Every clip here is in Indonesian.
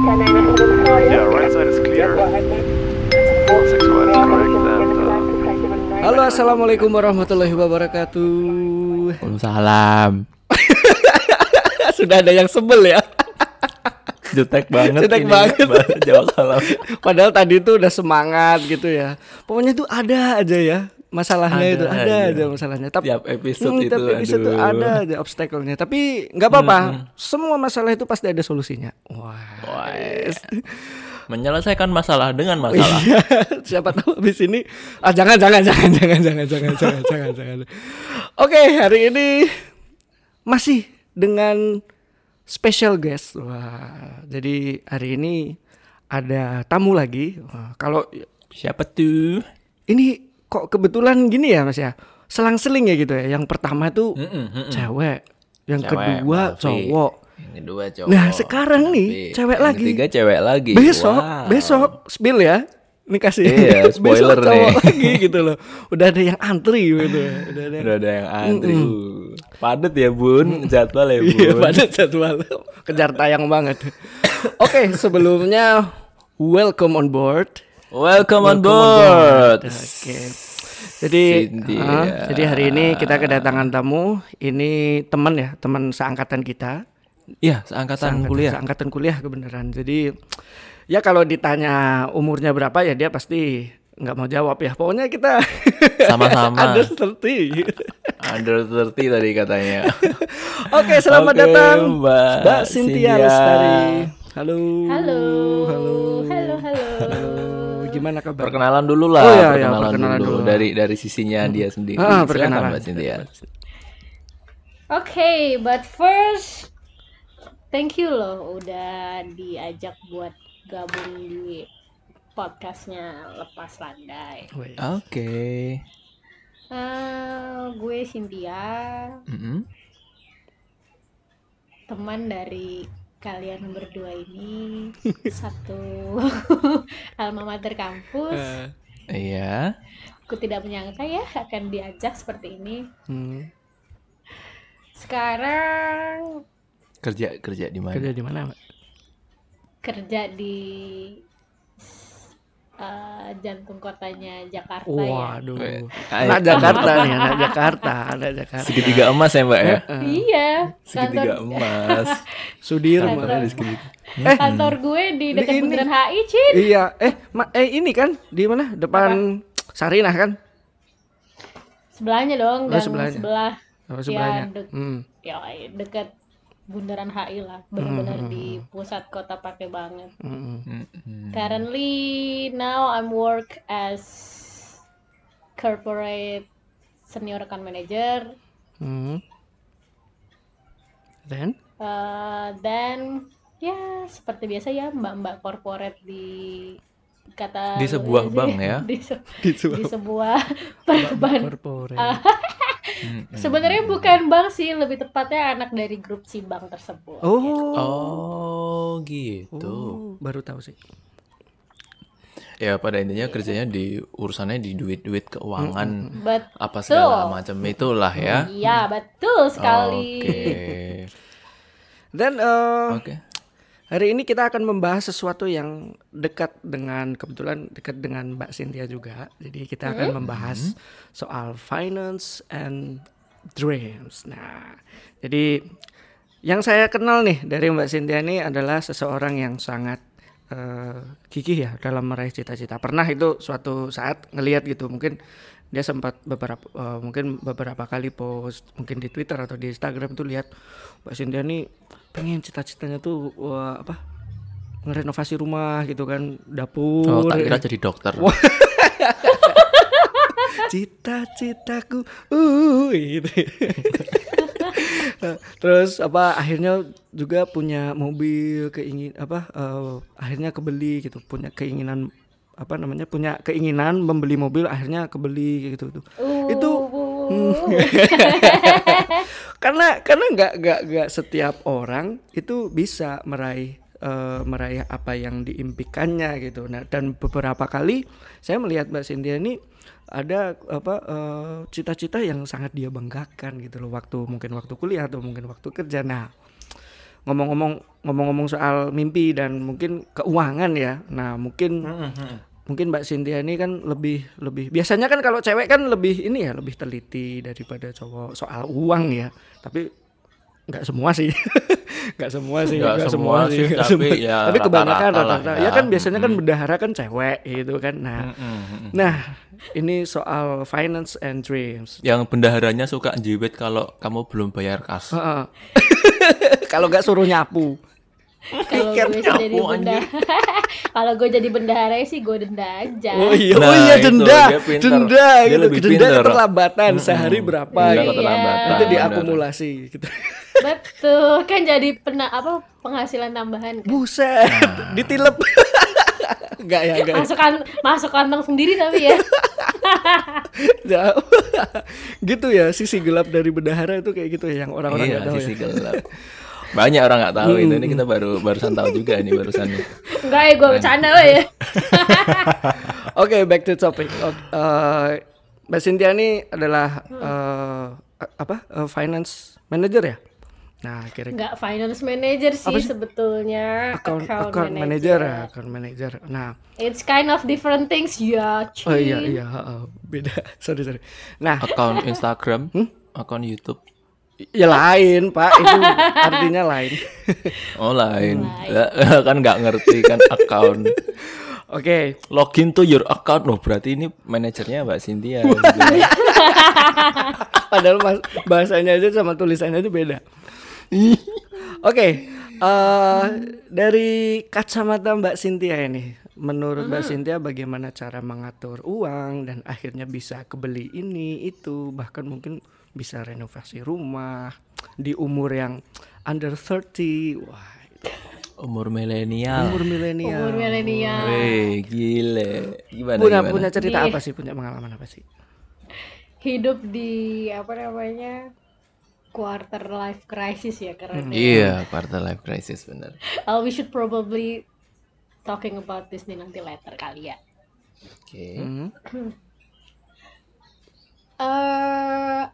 Yeah, right side is clear. Six one is correct. And uh, Halo assalamualaikum warahmatullahi wabarakatuh Waalaikumsalam. Sudah ada yang sebel ya Jutek banget Jutek ini, banget. baru Jawab salam. Padahal tadi tuh udah semangat gitu ya Pokoknya tuh ada aja ya Masalahnya Ada itu ada aja. aja masalahnya Tapi Tiap episode Hmm, itu, tiap episode aduh. ada aja obstacle-nya Tapi nggak apa-apa Semua masalah itu pasti ada solusinya Wah Wah, Menyelesaikan masalah dengan masalah. Iya, siapa tahu habis ini ah jangan jangan jangan jangan jangan jangan jangan jangan jangan. Oke, hari ini masih dengan special guest. Wah, jadi hari ini ada tamu lagi. Wah, kalau Siapa tuh? ini kok kebetulan gini ya Mas ya. Selang-seling ya gitu ya. Yang pertama itu Mm-mm, mm-mm. cewek, yang Cewek, kedua Malvi. cowok. Yang kedua cowok. Nah, sekarang nih, cewek Yang lagi. Ketiga cewek lagi. Besok, Wow. besok spill ya. Ini kasih Iya, spoiler besok cowok nih. lagi gitu loh. Udah ada yang antri gitu. Udah ada. Udah ada yang antri. Uh, Padet ya bun, jadwal ya bun. Iya, pada jadwal. Kejar tayang banget. Oke, sebelumnya welcome on board. Welcome, on board. Oke. Jadi, Cynthia. ah, jadi hari ini kita kedatangan tamu. Ini teman ya, teman seangkatan kita. Iya, seangkatan kuliah. Seangkatan kuliah kebenaran. Jadi ya kalau ditanya umurnya berapa ya dia pasti nggak mau jawab ya. Pokoknya kita Sama-sama. under 30. Under 30 tadi katanya. Oke, selamat Oke, datang Mbak Mbak Cynthia Cynthia. Lestari. Halo. Halo. Halo. Halo, halo. Gimana kabar? Perkenalan dulu lah, Oh, iya, iya, perkenalan, perkenalan dulu. dulu. dari dari sisinya dia sendiri. Ah, Silakan, perkenalan. Mbak Cynthia. Oke, but first thank you loh udah diajak buat gabung di podcastnya Lepas Landai. Oke. Eh, gue Cynthia, Mm-mm. teman dari kalian berdua ini satu alma mater kampus. Eh, Iya. Aku tidak menyangka ya akan diajak seperti ini. hmm, Sekarang Kerja kerja di mana? kerja di mana, Mbak? kerja di eh, jantung kotanya Jakarta ya. Waduh. Weh, Anak. Jakarta nih, anak Jakarta, anak Jakarta. Segitiga emas ya, Mbak ya? Iya, Segitiga kantor emas. Sudirman. Di segitiga. Eh, kantor gue di dekat. Bundaran HI, Cin. iya. Eh, ma- eh ini kan di mana? Depan Sarinah kan? Sebelahnya dong, Oh, sebelahnya. sebelah. Oh, sebelahnya. Ya, dek- Hmm. ya dekat Bundaran HI lah, benar-benar di pusat kota pakai banget. hmm, hmm. Currently now I'm work as corporate senior account manager. Hmm. Then? Eh, dan ya seperti biasa ya mbak-mbak corporate di kata Di sebuah sih, bank ya? di, se- Di di sebuah perban sebenarnya bukan bank sih lebih tepatnya anak dari grup si bank tersebut Oh. Oh, gitu. Oh, baru tahu sih. Ya pada intinya kerjanya di urusannya di duit-duit keuangan but apa segala macam itulah ya. iya betul sekali Oke. Dan eh, Oke. Hari ini kita akan membahas sesuatu yang dekat dengan kebetulan dekat dengan Mbak Cynthia juga. Jadi kita akan membahas soal finance and dreams. Nah, jadi yang saya kenal nih dari Mbak Cynthia ini adalah seseorang yang sangat eh, gigih ya dalam meraih cita-cita. Pernah itu suatu saat ngelihat gitu, mungkin dia sempat beberapa eh, mungkin beberapa kali post mungkin di Twitter atau di Instagram tuh lihat Mbak Cynthia nih pengen cita-citanya tuh wah, apa ngerenovasi rumah gitu kan dapur Oh, tak kira jadi dokter. cita-citaku uh gitu. terus apa akhirnya juga punya mobil keingin apa eh, akhirnya kebeli gitu punya keinginan apa namanya punya keinginan membeli mobil akhirnya kebeli gitu tuh Uh, itu uh, karena karena nggak nggak nggak setiap orang itu bisa meraih eh, meraih apa yang diimpikannya gitu. Nah dan beberapa kali saya melihat Mbak Cynthia ini ada apa eh, cita-cita yang sangat dia banggakan gitu loh waktu mungkin waktu kuliah atau mungkin waktu kerja. Nah ngomong-ngomong ngomong-ngomong soal mimpi dan mungkin keuangan ya. Nah, mungkin mungkin Mbak Cynthia ini kan lebih lebih biasanya kan kalau cewek kan lebih ini ya, lebih teliti daripada cowok soal uang ya. Tapi nggak semua sih. nggak semua sih, Nggak nggak semua sih, nggak tapi semua. ya tapi kebanyakan rata-rata ya. Ya kan biasanya kan bendahara kan cewek gitu kan. Nah, nah ini soal finance and dreams. Yang bendaharanya suka jiwet kalau kamu belum bayar kas. Kalau nggak suruh nyapu. Kalau gue jadi bendahara, kalau gue jadi bendahara sih gue denda aja. Oh iya, Nah, oh iya itu, denda, pinter. denda Dia gitu, lebih denda pinter. keterlambatan sehari berapa Denda gitu. benar. diakumulasi gitu. Betul, kan jadi pena apa penghasilan tambahan kan. Buset, Nah. ditilep. Enggak ya, enggak. Masuk kan masuk kantong sendiri tapi ya. Jauh. gitu ya, sisi gelap dari bendahara itu kayak gitu ya yang orang-orang Iya, nggak tahu sisi ya. gelap. Banyak orang nggak tahu itu. Ini kita baru barusan tahu juga ini barusan. Enggak ya gue bercanda we ya. Oke, back to topic. Eh, Mbak Cynthia ini adalah eh, apa? eh, finance manager ya? Nah, kira-kira Enggak finance manager sih, sih? sebetulnya account, account, account manager ya, account manager. Nah, It's kind of different things ya. oh iya iya, heeh, beda. sorry sorry. Nah, Akun Instagram, akun YouTube. Ya lain pak, itu artinya lain. Oh lain, Lah, kan nggak ngerti kan account. Oke, Login to your account loh, berarti ini manajernya Mbak Cynthia. gitu. padahal mas, bahasanya aja sama tulisannya itu beda. Oke, eh, dari kacamata Mbak Cynthia ini, menurut Mbak Cynthia bagaimana cara mengatur uang dan akhirnya bisa kebeli ini itu bahkan mungkin bisa renovasi rumah di umur yang under 30, wah Umur milenial. umur milenial. Umur milenial. Wih, gile. Gimana Punya gimana? punya cerita Nih. apa sih? Punya pengalaman apa sih? Hidup di apa namanya? quarter life crisis ya karena Iya, quarter life crisis bener. Uh, we should probably talking about this nih nanti later kali ya. Oke. Hmm. Uh,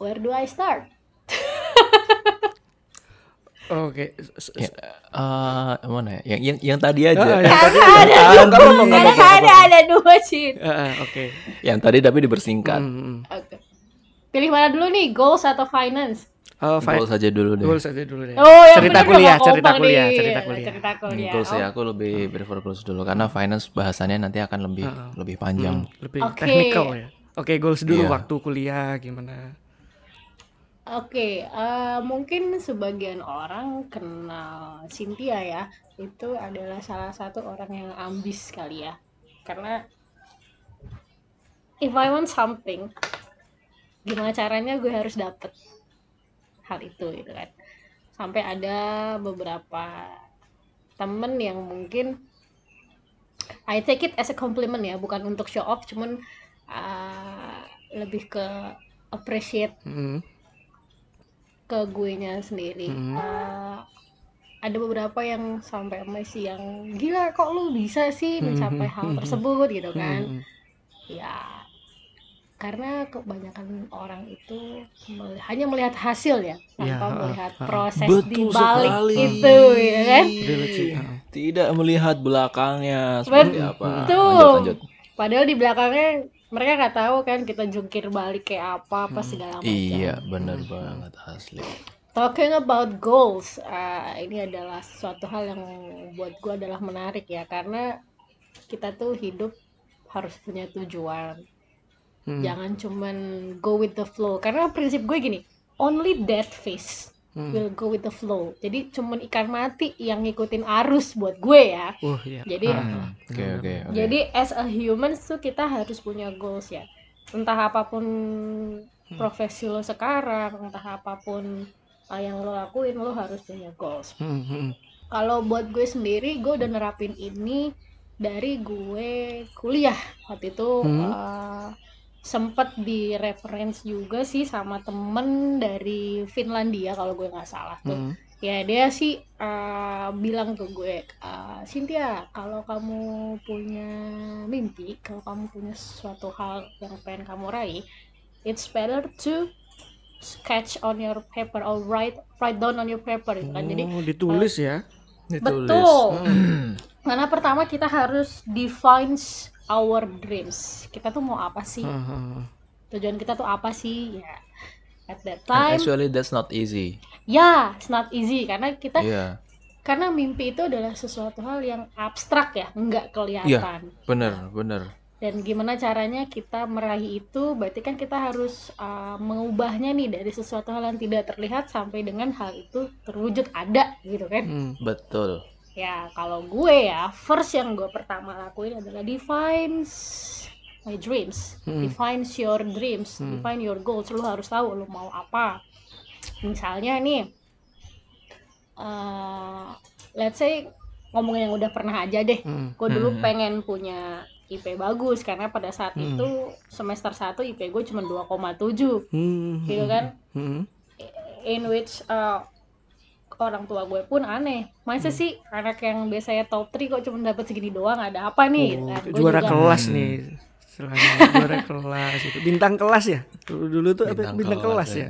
where do I start? Oke, s- Ya, eh, mana ya? Yang yang yang tadi aja. Ah, yang tadi ada ngomong nggak ada ada ada dua sih. Ah, ah, Oke. yang tadi tapi dipersingkat. Hmm, hmm. Oke. Pilih mana dulu nih, goals atau finance? Oh, fine. Goals saja dulu deh. Goals aja dulu deh. Oh, yang cerita kuliah, cerita kompak kuliah, nih. cerita kuliah. Cerita kuliah. Goals Oh, ya aku lebih prefer goals dulu karena finance bahasannya nanti akan lebih lebih panjang. Lebih Oke. teknikal ya. Oke, goals dulu Iya. waktu kuliah gimana? Oke, eh, mungkin sebagian orang kenal Cynthia ya, itu adalah salah satu orang yang ambis kali ya. Karena if I want something, gimana caranya gue harus dapet hal itu gitu kan. Sampai ada beberapa temen yang mungkin I take it as a compliment ya, bukan untuk show off, cuman eh, lebih ke appreciate Hmm. Ke gue nya sendiri Mhm. Eh, ada beberapa yang sampai masih yang gila kok lu bisa sih mencapai hal tersebut gitu kan Hmm. ya karena kebanyakan orang itu mel- hanya melihat hasil ya Ya, tanpa ha, melihat ha. proses Betul di balik sekali. itu ya kan. Tidak melihat belakangnya seperti apa. Betul. Lanjut lanjut. padahal di belakangnya mereka nggak tahu kan kita jungkir balik kayak apa apa segala macam Iya, bener banget asli. Talking about goals, uh, ini adalah suatu hal yang buat gue adalah menarik ya karena kita tuh hidup harus punya tujuan. Hmm. Jangan cuman go with the flow. Karena prinsip gue gini, only dead fish Hmm. will go with the flow. Jadi cuman ikan mati yang ngikutin arus buat gue ya. Wah, iya. Jadi Hmm, Oke oke oke. jadi as a human tuh kita harus punya goals ya. Entah apa pun profesi lo sekarang, entah apa pun uh, yang lo lakuin, lo harus punya goals. Hmm, hmm. Kalau buat gue sendiri, gue udah nerapin ini dari gue kuliah waktu itu. Hmm. uh, sempet di reference juga sih sama temen dari Finlandia kalau gue nggak salah tuh Hmm. ya dia sih uh, bilang ke gue uh, Cynthia kalau kamu punya mimpi kalau kamu punya suatu hal yang pengen kamu raih it's better to sketch on your paper or write write down on your paper gitu kan. Jadi Oh, ditulis ya. Ditulis. betul. Karena pertama kita harus define our dreams. Kita tuh mau apa sih? Haha. Tujuan kita tuh apa sih? Ya. At that And time, actually that's not easy. ya, it's not easy karena kita Iya. karena mimpi itu adalah sesuatu hal yang abstrak ya, nggak Iya. kelihatan. Bener, bener. Dan gimana caranya kita meraih itu? Berarti kan kita harus uh, mengubahnya nih dari sesuatu hal yang tidak terlihat sampai dengan hal itu terwujud ada gitu kan? Hmm. Betul. Ya kalau gue ya, first yang gue pertama lakuin adalah defines my dreams, Hmm. defines your dreams, Hmm. define your goals. Lu harus tahu lu mau apa. Misalnya nih, uh, let's say ngomong yang udah pernah aja deh. Hmm. Gue dulu Hmm. pengen punya IP bagus karena pada saat Hmm. itu semester 1 IP gue cuma 2,7 Hmm. gitu kan. Hmm. In which uh, orang tua gue pun aneh. Masa Hmm. sih anak yang biasanya top 3 kok cuma dapat segini doang? Ada apa nih? Oh, Kan, juara juga- kelas Hmm. nih. Juara kelas itu. Bintang kelas ya. Dulu, dulu tuh apa bintang kelas ya.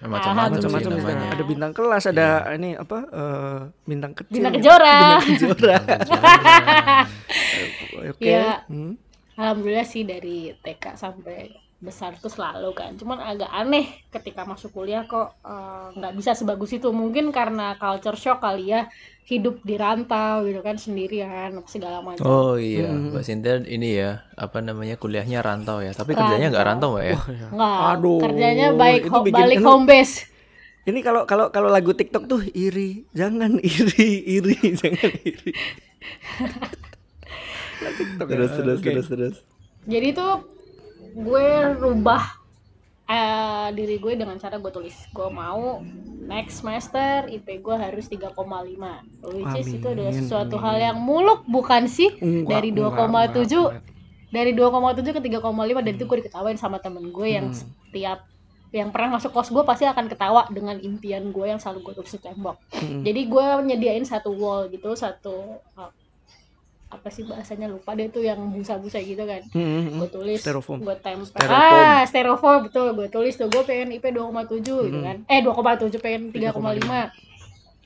Macam-macam sih Macam-macam Alhamdulillah. namanya. ada bintang kelas, ada ini apa? eh, bintang kecil. Bintang kejora. Bintang kejora. Oke. Iya. Hmm. Alhamdulillah sih dari TK sampai besar tuh selalu kan. Cuman agak aneh ketika masuk kuliah kok eh, nggak bisa sebagus itu. Mungkin karena culture shock kali ya. Hidup di rantau gitu kan sendirian segala macam. Oh iya, Hmm. Mbak Sinta ini ya, apa namanya kuliahnya rantau ya. Tapi kerjanya nggak rantau Mbak ya? Wah, ya. Enggak, Aduh, kerjanya baik itu ho- bikin- balik home base. Ini kalau kalau kalau lagu TikTok tuh iri, jangan iri, iri, jangan iri. Lagu TikTok ya. Oke. terus. Jadi tuh gue rubah eh, diri gue dengan cara gue tulis gue mau next semester IP gue harus 3,5 which is itu adalah sesuatu amin. hal yang muluk bukan sih Enggak, dari enggak, 2,7 enggak. dari 2,7 ke 3,5 dan itu gue diketawain sama temen gue yang Hmm. setiap yang pernah masuk kos gue pasti akan ketawa dengan impian gue yang selalu gue tulis di tembok Hmm. jadi gue nyediain satu wall gitu satu uh, apa sih bahasanya lupa deh tuh yang busa-busa gitu kan Hmm, hmm, hmm. gue tulis Styrofoam. gue tempel Styrofoam. ah styrofoam betul gue tulis tuh gue pengen IP 2,7 gitu Hmm. kan eh 2,7 pengen 3,5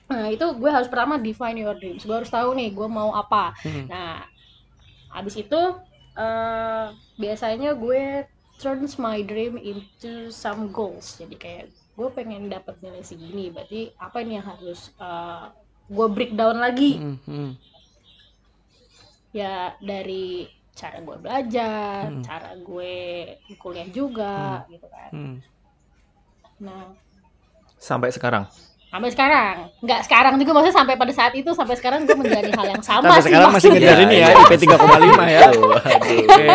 nah itu gue harus pertama define your dreams gue harus tahu nih gue mau apa Hmm. nah abis itu eh biasanya gue turns my dream into some goals jadi kayak gue pengen dapat nilai segini berarti apa ini yang harus eh, gue breakdown lagi Hmm, hmm. Ya dari cara gue belajar, Hmm. cara gue kuliah juga gitu kan. Hmm. Nah, Sampai sekarang. sampai sekarang, nggak sekarang juga maksudnya sampai pada saat itu sampai sekarang gue menjalani hal yang sama Sampai sih. sekarang masih ngejar ini ya, IP 3,5 ya. Aduh, aduh. Oke.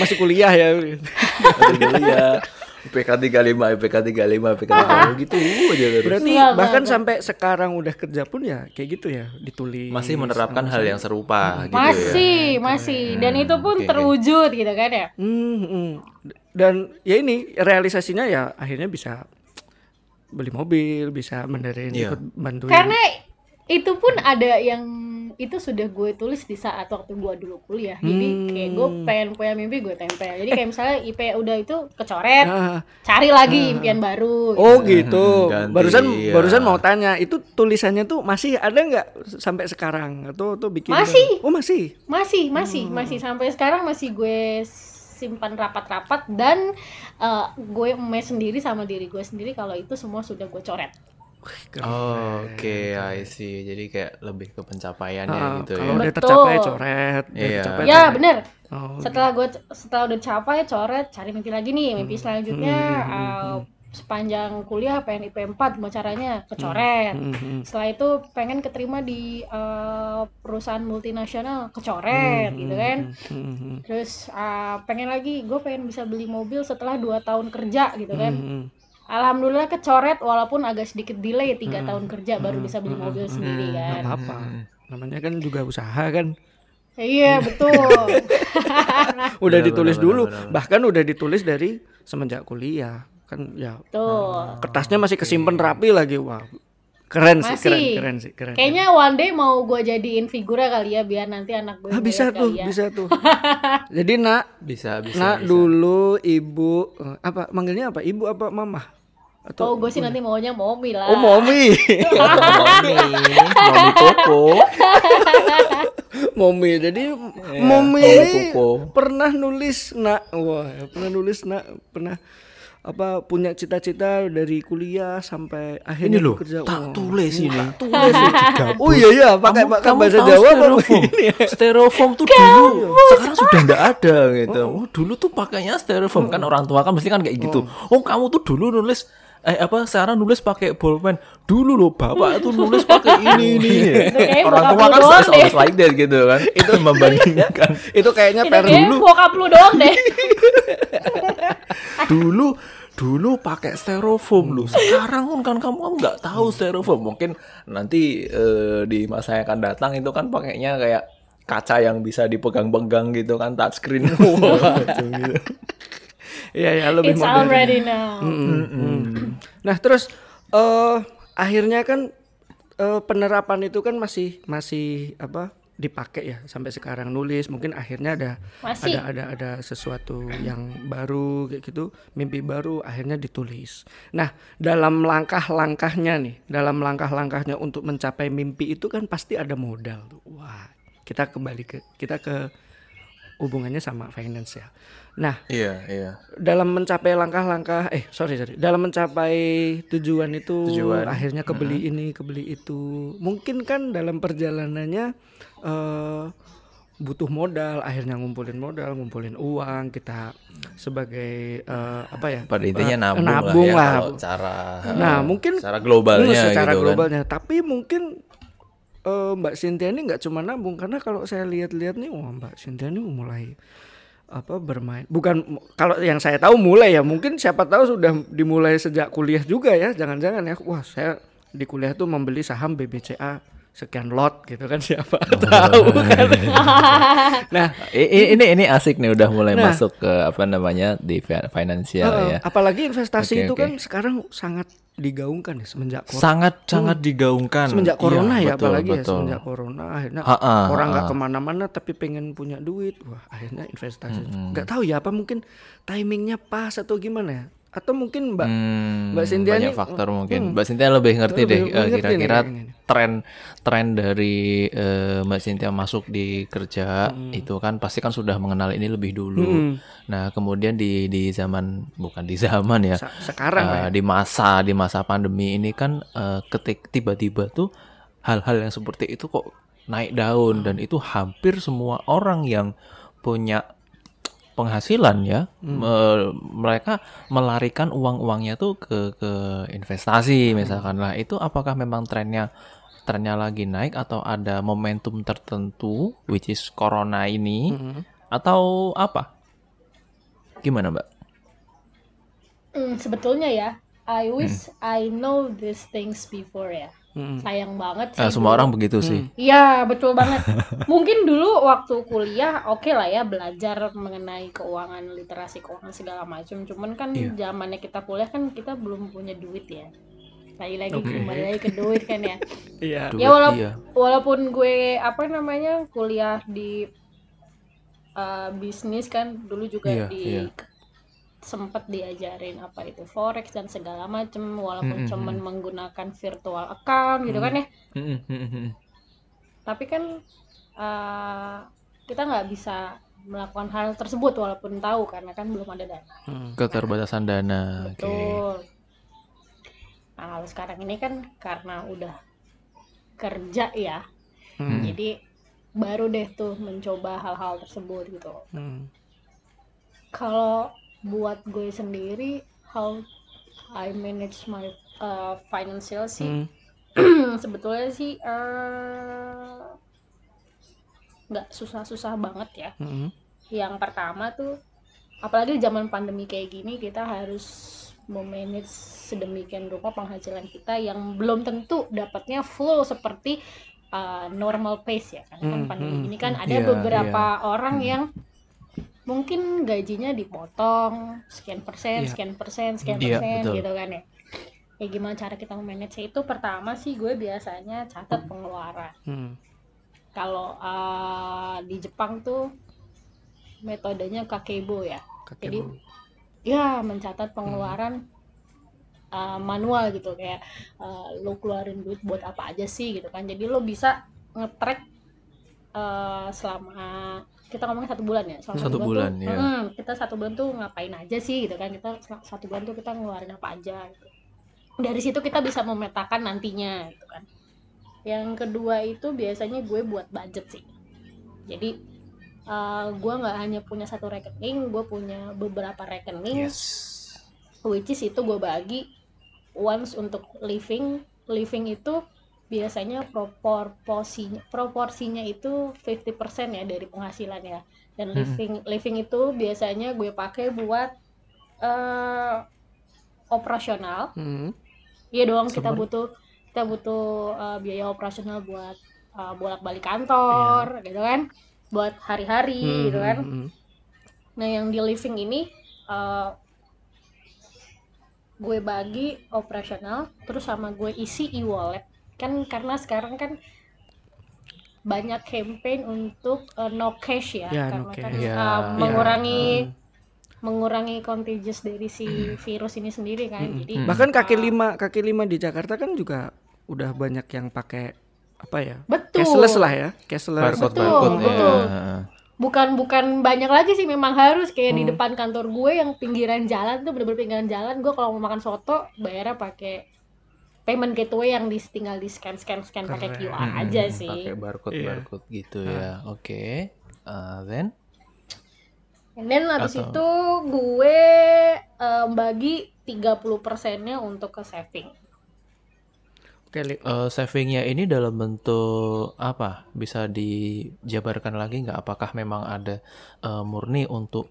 Masih kuliah ya. Masih kuliah. IPK 35, IPK 35, IPK 35 gitu aja terus. Berarti Enggak, bahkan enggak, sampai sekarang udah kerja pun ya kayak gitu ya, ditulis. Masih menerapkan hal yang serupa gitu Masih, ya. masih, dan itu pun Oke. terwujud gitu kan ya. Hmm, hmm. Dan ya ini realisasinya ya akhirnya bisa beli mobil, bisa benerin Iya. ikut bantuin. Karena itu pun ada yang itu sudah gue tulis di saat waktu gue dulu kuliah. Jadi Hmm. kayak gue pengen punya mimpi gue tempel. Jadi kayak misalnya IP udah itu kecoret, Ah, cari lagi impian baru. oh gitu. Ganti, barusan iya. barusan mau tanya, itu tulisannya tuh masih ada nggak sampai sekarang atau tuh bikin Masih. Oh, masih. Masih, masih, Hmm. masih sampai sekarang masih gue simpan rapat-rapat dan uh, gue mes sendiri sama diri gue sendiri kalau itu semua sudah gue coret. Keren. Oh, Oke, I see. Jadi kayak lebih ke pencapaiannya Ah, gitu kalau ya. udah Betul. tercapai coret, udah Iya. tercapai Ya bener. Oh, Setelah gue setelah udah capai coret, cari mimpi lagi nih. Mimpi selanjutnya Hmm, hmm, uh, sepanjang kuliah pengen IP 4 gimana caranya kecoret. Hmm, hmm. Setelah itu pengen keterima di uh, perusahaan multinasional kecoret gitu kan. Hmm, hmm, Terus uh, pengen lagi gue pengen bisa beli mobil setelah 2 tahun kerja gitu kan. hmm, hmm. Alhamdulillah kecoret walaupun agak sedikit delay tiga tahun kerja baru bisa beli mobil sendiri Nggak kan. apa-apa. Namanya kan juga usaha kan. Iya betul. Udah Benar, ditulis benar, dulu, benar, benar. bahkan udah ditulis dari semenjak kuliah. Kan ya Tuh. kertasnya masih kesimpan rapi lagi. Wah. Keren sih, keren, keren sih, keren. Kayaknya one day mau gue jadiin figura kali ya biar nanti anak gue Ah, bisa tuh, ya. bisa tuh. Jadi nak, Bisa, bisa. nak bisa. dulu ibu eh, apa manggilnya apa? Ibu apa mama? Oh, gue sih nanti maunya momi lah. Oh, Momi. Mami Koko. Momi. Jadi Iya, Momi Mami ini Koko. pernah nulis nak wah pernah nulis nak pernah apa punya cita-cita dari kuliah sampai akhirnya Ini loh, bekerja. tak Wah, tulis ini. tulis oh iya iya pakai pakai bahasa Jawa styrofoam? ya? Styrofoam tuh dulu sekarang sudah enggak ada gitu. Oh, dulu tuh pakainya styrofoam kan orang tua kan mesti kan kayak gitu. Oh, kamu tuh dulu nulis eh apa sekarang nulis pakai bolpen. Dulu loh bapak tuh nulis pakai ini ini. orang tua kan doang always like that gitu kan. Itu membandingkan Itu kayaknya per dulu. bokap lu doang deh. dulu dulu pakai styrofoam lu. Sekarang kan kamu nggak tahu styrofoam. Mungkin nanti eh, di masa yang akan datang itu kan pakainya kayak kaca yang bisa dipegang-pegang gitu kan touchscreen. Iya ya lebih It's modern. already now. Mm. Nah terus eh akhirnya kan eh, penerapan itu kan masih masih apa dipakai ya sampai sekarang nulis mungkin akhirnya ada Masih. ada ada ada sesuatu yang baru kayak gitu mimpi baru akhirnya ditulis. Nah dalam langkah-langkahnya nih dalam langkah-langkahnya untuk mencapai mimpi itu kan pasti ada modal. Wah kita kembali ke kita ke hubungannya sama finance ya. Nah Iya, iya. dalam mencapai langkah-langkah eh sorry sorry dalam mencapai tujuan itu Tujuan. akhirnya kebeli ini kebeli itu mungkin kan dalam perjalanannya eh butuh modal akhirnya ngumpulin modal ngumpulin uang kita sebagai eh, apa ya Pada intinya eh, nabung, nabung lah, ya, lah. cara Nah, mungkin secara globalnya Hmm, secara gitu kan. globalnya tapi mungkin eh, Mbak Cynthia ini nggak cuma nabung karena kalau saya lihat-lihat nih wah Mbak Cynthia ini mulai apa bermain. Bukan kalau yang saya tahu mulai ya mungkin siapa tahu sudah dimulai sejak kuliah juga ya jangan-jangan ya. Wah saya di kuliah tuh membeli saham BBCA sekian lot gitu kan siapa Oh. tahu kan nah I- i- ini ini asik nih udah mulai Nah. masuk ke apa namanya di fi- finansial eh, ya. apalagi investasi Oke, itu oke. kan sekarang sangat digaungkan ya semenjak corona. Sangat sangat digaungkan. semenjak corona Iya, ya betul, apalagi ya betul. semenjak corona akhirnya Ha-ha, orang nggak ke mana-mana tapi pengen punya duit wah akhirnya investasi nggak tahu ya apa mungkin timingnya pas atau gimana ya atau mungkin mbak Hmm, Mbak Cynthia banyak nih, faktor hmm, mungkin. hmm. Mbak Cynthia lebih ngerti Lebih deh eh, kira-kira tren tren dari eh, Mbak Cynthia masuk di kerja Hmm. itu kan pasti kan sudah mengenal ini lebih dulu. Nah, kemudian di di zaman bukan di zaman ya. Sekarang ya. di masa di masa pandemi ini kan eh, ketik tiba-tiba tuh hal-hal yang seperti itu kok naik daun dan itu hampir semua orang yang punya penghasilan ya. Me- mereka melarikan uang-uangnya tuh ke ke investasi misalkan. Lah itu apakah memang trennya trennya lagi naik atau ada momentum tertentu which is corona ini? Atau apa? Gimana mbak? Hmm, sebetulnya ya, I wish I know these things before ya. Mm-mm. Sayang banget Eh, sih. semua dulu. orang begitu sih Iya, betul banget. Mungkin dulu waktu kuliah oke lah ya belajar mengenai keuangan, literasi keuangan segala macam. Cuman kan Iya. zamannya kita kuliah kan kita belum punya duit ya. Lagi-lagi Oke. kembali lagi ke duit kan ya. iya Duit, ya walaupun iya. walaupun gue apa namanya kuliah di uh, bisnis kan dulu juga Iya, di iya. Sempat diajarin apa itu forex dan segala macam walaupun Mm-mm, cuman menggunakan virtual account gitu kan ya mm-mm, mm-mm. tapi kan uh, kita nggak bisa melakukan hal tersebut walaupun tahu karena kan belum ada dana Hmm. keterbatasan dana oke betul nah kalau sekarang ini kan karena udah kerja ya Hmm. jadi baru deh tuh mencoba hal-hal tersebut gitu Hmm. kalau buat gue sendiri how I manage my uh, financial sih Hmm. sebetulnya sih eh, nggak susah-susah banget ya Hmm. yang pertama tuh apalagi zaman pandemi kayak gini kita harus memanage sedemikian rupa penghasilan kita yang belum tentu dapatnya full seperti uh, normal pace ya karena kan Hmm, pandemi hmm, ini kan ada Iya, beberapa orang Hmm. yang mungkin gajinya dipotong sekian persen Iya. sekian persen sekian Iya, persen betul. gitu kan ya. Ya gimana cara kita memanage itu pertama sih gue biasanya catat pengeluaran. Hmm. kalau uh, di Jepang tuh metodenya kakebo ya. Kakek Jadi, ya mencatat pengeluaran uh, manual gitu. Kayak uh, lo keluarin duit buat apa aja sih gitu kan. Jadi lo bisa nge-track uh, selama kita ngomongin satu bulan ya selama Satu bulan, tuh, ya. mm, kita satu bulan tuh ngapain aja sih gitu kan kita satu bulan tuh kita ngeluarin apa aja gitu. dari situ kita bisa memetakan nantinya gitu kan yang kedua itu biasanya gue buat budget sih jadi uh, gue nggak hanya punya satu rekening gue punya beberapa rekening Yes. which is itu gue bagi once untuk living living itu biasanya proporsinya proporsinya itu 50% ya dari penghasilan ya dan Mhm. living living itu biasanya gue pakai buat eh operasional Hmm. iya doang kita butuh kita butuh eh, biaya operasional buat eh, bolak-balik kantor gitu kan buat hari-hari Hmm, gitu kan hmm, hmm. Nah, yang di living ini eh, gue bagi operasional, terus sama gue isi e-wallet. Kan karena sekarang kan banyak campaign untuk eh, no cash ya, Ya, karena no kan cash. eh, Ya, mengurangi Hmm. mengurangi contagious dari si virus ini sendiri kan. Hmm. Jadi Hmm. Bahkan kaki eh, lima kaki lima di Jakarta kan juga udah banyak yang pakai apa ya? betul. Cashless lah ya, cashless. Barcode Betul, barcode betul. ya. bukan bukan banyak lagi sih memang harus kayak di Hmm. depan kantor gue yang pinggiran jalan tuh bener-bener pinggiran jalan gue kalau mau makan soto bayarnya pakai payment gateway yang di tinggal di scan scan scan pakai. QR Hmm, aja hmm, sih Pakai barcode Iya. barcode gitu Ah. ya. Oke. Uh, then and then habis Atau- itu gue em, bagi 30 persennya untuk ke saving Oke, eh, savingnya ini dalam bentuk apa? Bisa dijabarkan lagi nggak? Apakah memang ada eh, murni untuk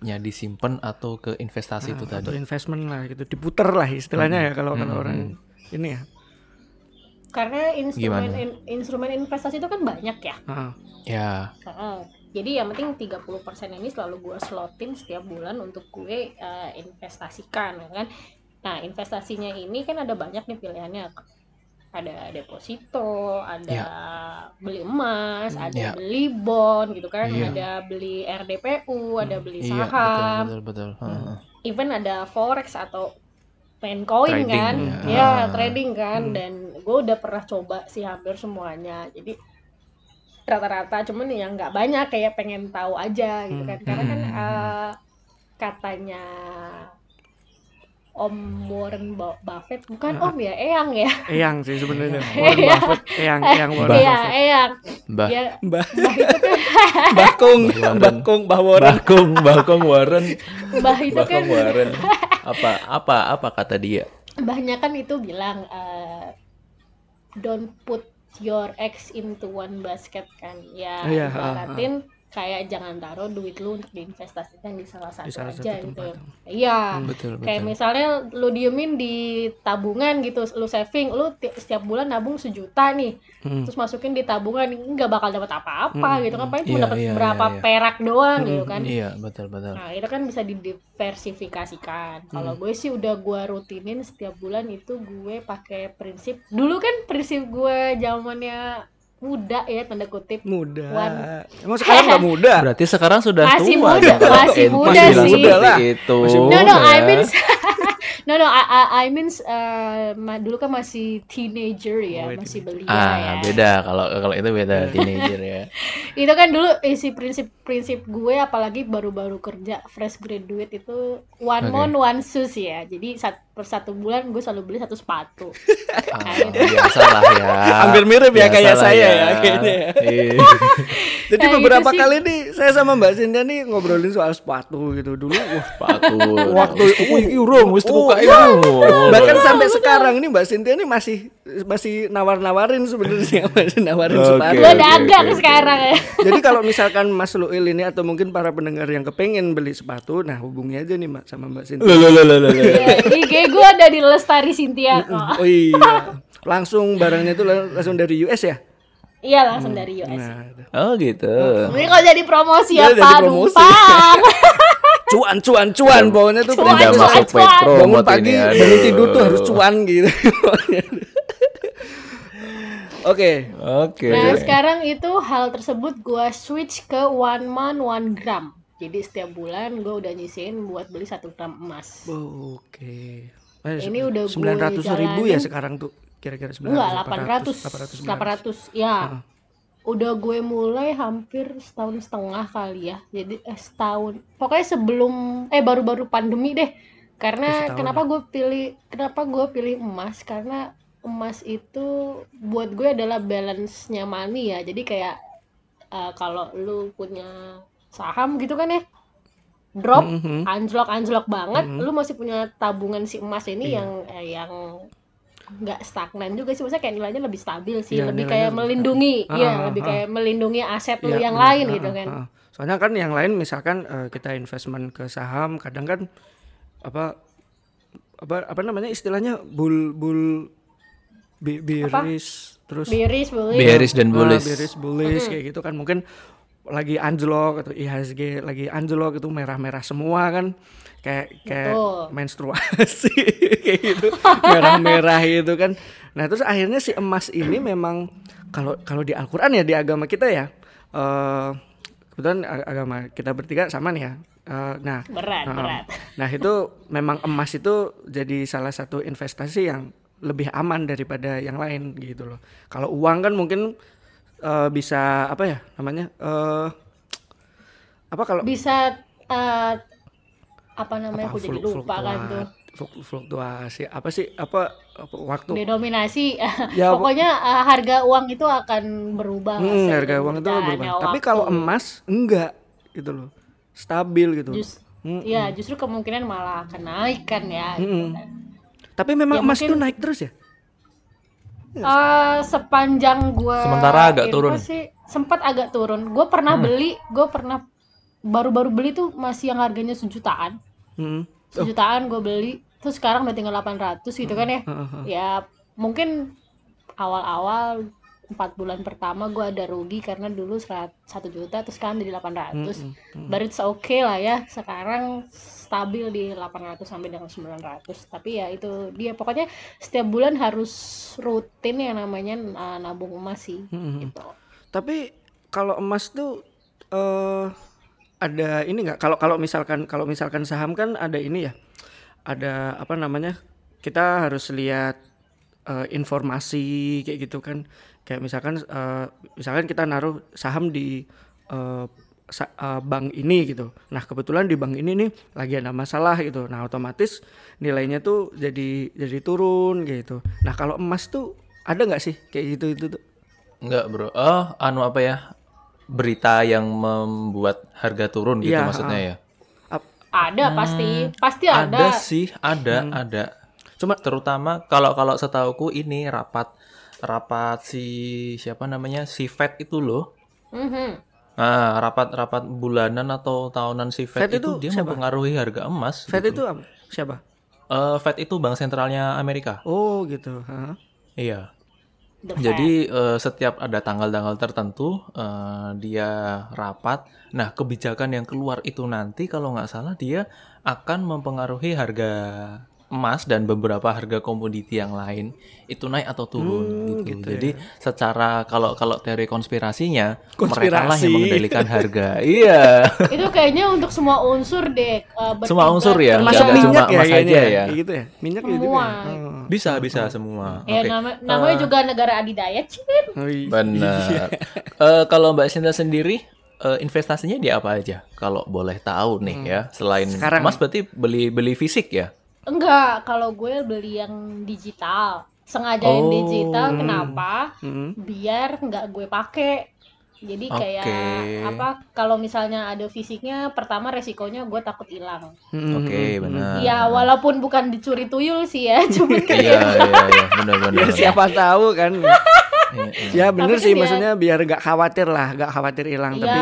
duitnya disimpan atau ke investasi itu Nah, atau tadi? investment lah gitu, diputer lah istilahnya ya kalau kalau Hmm, orang ini ya. karena instrumen in- instrumen investasi itu kan banyak ya Ah, Ya. Heeh. Jadi yang penting 30% ini selalu gue slotin setiap bulan untuk gue eh, investasikan ya kan. Nah, investasinya ini kan ada banyak nih pilihannya. Ada deposito, ada Ya. beli emas, Hmm, ada ya. beli bond gitu kan, Iya. ada beli RDPU, ada beli Iya, betul saham, betul betul. Heeh. even ada forex atau main coin Trading, kan, ya. ya Ah. trading kan, Hmm. dan gue udah pernah coba sih hampir semuanya, jadi rata-rata cuman yang nggak banyak kayak pengen tahu aja gitu kan, karena kan Hmm. eh, katanya Om Warren Bu- Buffett bukan Ah. Om ya, Eyang ya, Eyang sih sebenarnya. Warren Buffett, Eyang, Eyang Warren iya Buffett. Eyang, Mbah ya Mbah Mbah itu kan, Bakung, Mbah Warren. Bakung, Mbah Warren. Bakung, Bakung Warren, Mbah itu kan, Warren. Apa apa apa kata dia? Mbahnya kan itu bilang eh, don't put your eggs into one basket kan ya Iya, ibaratin kayak jangan taruh duit lu untuk diinvestasikan di salah satu Di salah aja satu gitu tempat. iya Betul kayak betul. misalnya lu diemin di tabungan gitu lu saving lu ti- setiap bulan nabung sejuta nih Hmm. terus masukin di tabungan nggak bakal dapat apa-apa Hmm, gitu kan paling cuma Iya, dapat iya, berapa iya, iya. perak doang gitu Hmm, kan Iya betul betul. Nah, itu kan bisa didiversifikasikan. Kalau Hmm. gue sih udah gue rutinin setiap bulan itu gue pakai prinsip. Dulu kan prinsip gue zamannya muda ya tanda kutip. Muda. Wan. Emang sekarang nggak muda? Berarti sekarang sudah Masih tua muda, dong kalau masih muda bilang sih. seperti Lah. itu. Masih No muda. no, I ya. mean No no, I, I, I means uh, ma- dulu kan masih teenager ya, Oh, masih belia Ah, ya. beda kalau kalau itu beda teenager ya. Itu kan dulu isi prinsip-prinsip gue apalagi baru-baru kerja fresh graduate itu one Oke. month one shoes ya. Jadi sat- per satu bulan gue selalu beli satu sepatu. Ah, biasa lah ya. Hampir mirip ya Biasa kayak lah saya ya, kayaknya ya. Iya. Jadi Kayak beberapa gitu sih. kali nih saya sama Mbak Cynthia nih ngobrolin soal sepatu gitu dulu. Wah, Sepatu. Waktu- Oh, kae iya. urung. bahkan sampai sekarang ini Mbak Cynthia nih masih masih nawar-nawarin sebenarnya masih nawarin Oke. sepatu. Gue dagang oke. sekarang ya. Jadi kalau misalkan Mas Luil ini atau mungkin para pendengar yang kepengen beli sepatu, nah hubungi aja nih Mbak sama Mbak Cynthia. Loh, loh, loh, loh, loh, loh. Iya, IG gue ada di Lestari Sintia kok. Oh iya, langsung barangnya itu lang- langsung dari US ya? Iya langsung dari US. Nah, Oh gitu. Ini kalau jadi promosi Iya, apa? jadi promosi. Numpang. cuan, cuan, cuan, pokoknya tuh Cuan, cuan, masuk cuan. paid bangun pagi, ini. bangun tidur tuh harus cuan gitu. Oke, Oke. Nah sekarang itu hal tersebut gue switch ke one month one gram. Jadi setiap bulan gue udah nyisihin buat beli satu gram emas. oke. Eh, Ini udah gue 900 ribu ya sekarang tuh kira-kira 900 Enggak, 800 800. 800. Ya. Heeh. Udah gue mulai hampir setahun setengah kali ya. Jadi eh, setahun. Pokoknya sebelum eh baru-baru pandemi deh. Ya, Karena setahun kenapa gue pilih kenapa gue pilih emas? Karena emas itu buat gue adalah balance-nya money ya. Jadi kayak eh, kalau lu punya saham gitu kan ya. Drop Mhm. anjlok-anjlok banget, Mhm. lu masih punya tabungan si emas ini Iya. yang eh, yang nggak stagnan juga sih, maksudnya kayak nilainya lebih stabil sih, Iya, lebih kayak lebih melindungi, iya, Ah, ah, lebih ah. kayak melindungi aset lu Iya, yang benar. lain Heeh, gitu kan. heeh. Soalnya kan yang lain misalkan eh, kita investment ke saham, kadang kan apa apa apa namanya istilahnya bull bull bi- bearish terus Bearish, bullish. Bearish dan Ah, bullish. bearish, bullish kayak gitu kan mungkin lagi anjlok atau IHSG lagi anjlok itu merah-merah semua kan kayak kayak Betul. menstruasi kayak gitu merah-merah itu kan nah terus akhirnya si emas ini memang kalau kalau di Al-Qur'an ya di agama kita ya eh kebetulan ag- agama kita bertiga sama nih ya Eh, nah Berat, Heeh. berat. Nah itu memang emas itu jadi salah satu investasi yang lebih aman daripada yang lain gitu loh. Kalau uang kan mungkin eh, bisa apa ya namanya? eh apa kalau Bisa eh, apa namanya? apa, Aku jadi lupa kan tuh. fluktuasi apa sih apa, apa waktu Denominasi. ya Pokoknya eh, harga uang itu akan berubah. hmm, harga uang itu berjalannya berubah. Tapi waktu. kalau emas enggak gitu loh. Stabil gitu. Jus- Mm, ya justru kemungkinan malah akan naik kan ya. gitu Mm-mm. kan. Tapi memang Ya, emas mungkin- itu naik terus ya? Eh, sepanjang gua Sementara agak turun. sih sempat agak turun. Gue pernah Hmm. beli, gue pernah baru-baru beli tuh masih yang harganya sejutaan. Hmm. Sejutaan gue beli, terus sekarang udah tinggal 800 gitu kan ya. Heeh, heeh. Ya mungkin awal-awal empat bulan pertama gue ada rugi karena dulu satu juta terus sekarang jadi 800 Mm, mm, But it's okay lah ya sekarang stabil di 800 sampai dengan 900 tapi ya itu dia pokoknya setiap bulan harus rutin yang namanya uh, nabung emas sih mm, mm. gitu Tapi kalau emas tuh eh ada ini nggak? Kalau kalau misalkan kalau misalkan saham kan ada ini ya, ada apa namanya? Kita harus lihat eh, informasi kayak gitu kan. Kayak misalkan eh, misalkan kita naruh saham di eh, sa- eh, bank ini gitu. Nah kebetulan di bank ini nih lagi ada masalah gitu. Nah otomatis nilainya tuh jadi jadi turun gitu. Nah kalau emas tuh ada nggak sih kayak gitu itu tuh? Enggak, Bro. Oh, anu apa ya? Berita yang membuat harga turun gitu Iya, maksudnya ya. ada pasti pasti ada, Ada sih, ada, ada. Cuma Terutama kalau kalau setauku ini rapat rapat si siapa namanya? Si Fed itu loh. Mhm. Nah, rapat-rapat bulanan atau tahunan si Fed, Fed itu, itu dia siapa? mempengaruhi harga emas. Fed gitu. itu apa? siapa? Eh, Fed itu bank sentralnya Amerika. Oh gitu. Hah? Iya. Jadi eh, setiap ada tanggal-tanggal tertentu eh, dia rapat. Nah kebijakan yang keluar itu nanti kalau nggak salah dia akan mempengaruhi harga emas dan beberapa harga komoditi yang lain itu naik atau turun Hmm, gitu. gitu Jadi secara kalau kalau teori konspirasinya mereka lah Konspirasi. yang mengendalikan harga. iya. itu kayaknya untuk semua unsur deh uh, Semua unsur ya? Termasuk nggak cuma minyak ya emas aja ya. ya? Gitu ya. Minyak ya juga. Semua. ya? Oh. Bisa bisa semua. ya Oke. nama- namanya juga negara adidaya Cin. Oh, iya. Benar. Eh, kalau Mbak Sinta sendiri eh, investasinya di apa aja? Kalau boleh tahu nih ya, selain Sekarang. Mas berarti beli beli fisik ya? Enggak kalau gue beli yang digital sengaja yang Oh. digital kenapa Hmm. biar nggak gue pakai jadi kayak apa kalau misalnya ada fisiknya pertama resikonya gue takut hilang Hmm, Oke, hmm, benar. ya walaupun bukan dicuri tuyul sih ya Iya, cuman kayak iya, iya, benar benar. Ya siapa tahu kan. Iya, iya. ya bener Tapi sih kan ya- maksudnya biar gak khawatir lah, gak khawatir hilang Iya. tapi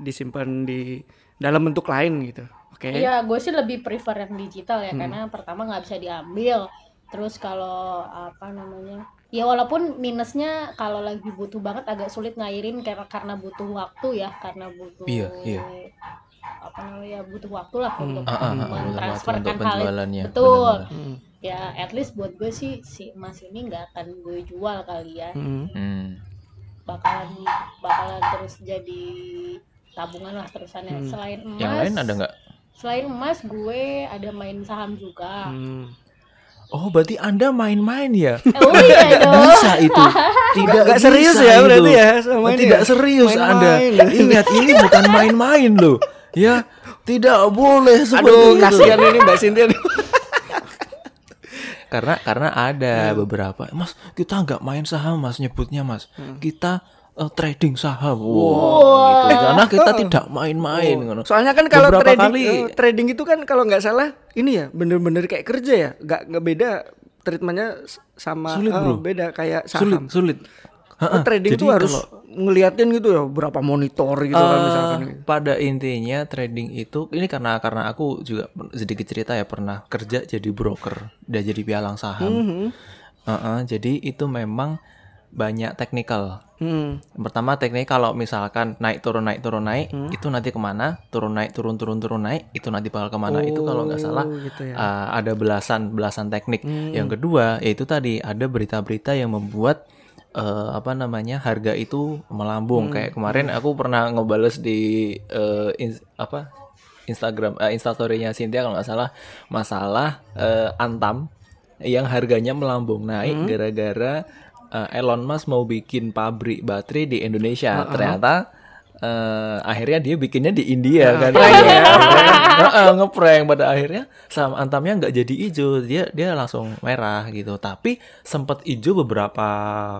disimpan di dalam bentuk lain gitu. Oke. Iya, gue sih lebih prefer yang digital Hmm. ya karena pertama nggak bisa diambil. Terus kalau apa namanya? Ya walaupun minusnya kalau lagi butuh banget agak sulit ngairin karena karena butuh waktu ya, karena butuh Iya, iya. apa namanya? butuh waktu lah Hmm. untuk Ah, ah, ah, mentransferkan hal itu. penjualannya. Betul. benar-benar. Hmm. Ya, at least buat gue sih si emas ini nggak akan gue jual kali ya. Hmm. Hmm. Bakalan bakalan terus jadi tabungan lah terusannya. Hmm. Selain emas, Yang lain ada nggak? Selain emas, gue ada main saham juga. Hmm. Oh, berarti Anda main-main ya? Oh iya dong. Bisa itu. Tidak bisa serius ya itu. berarti ya sama ini Tidak ya? serius Anda. Main-main. Ingat ini bukan main-main loh. Ya, tidak boleh seperti Aduh, itu. kasihan ini Mbak Cynthia. Karena karena ada Hmm. beberapa, Mas, kita nggak main saham, Mas nyebutnya, Mas. Hmm. Kita eh, trading saham. Wow, gitu. Karena kita tidak main-main ngono. Soalnya kan kalau Beberapa trading kali- eh, trading itu kan kalau nggak salah ini ya bener-bener kayak kerja ya, nggak nggak beda treatmentnya sama Sulit, bro. beda kayak sulit, saham. sulit. Oh, Ha-ha. trading Jadi itu harus kalau- ngeliatin gitu ya berapa monitor gitu kan Eh, misalkan. gitu. pada intinya trading itu ini karena karena aku juga sedikit cerita ya pernah kerja jadi broker dan jadi pialang saham. Mhm. Uh-uh, jadi itu memang banyak teknikal. Hmm. Yang Pertama teknik kalau misalkan naik turun naik turun naik itu nanti ke mana? Turun naik turun turun turun naik itu nanti bakal ke mana? itu kalau nggak salah Oh, gitu ya. Hmm. uh, ada belasan belasan teknik. Yang kedua yaitu tadi ada berita-berita yang membuat uh, apa namanya harga itu melambung. Hmm. Kayak kemarin aku pernah ngebales di uh, ins- apa Instagram uh, Instastorynya Cynthia kalau nggak salah masalah uh, Antam yang harganya melambung naik Hmm. Uh, Elon Musk mau bikin pabrik baterai di Indonesia. Ternyata uh, akhirnya dia bikinnya di India kan. ya. Heeh, ngeprank pada akhirnya saham Antamnya nggak jadi hijau, dia dia langsung merah gitu. Tapi sempat hijau beberapa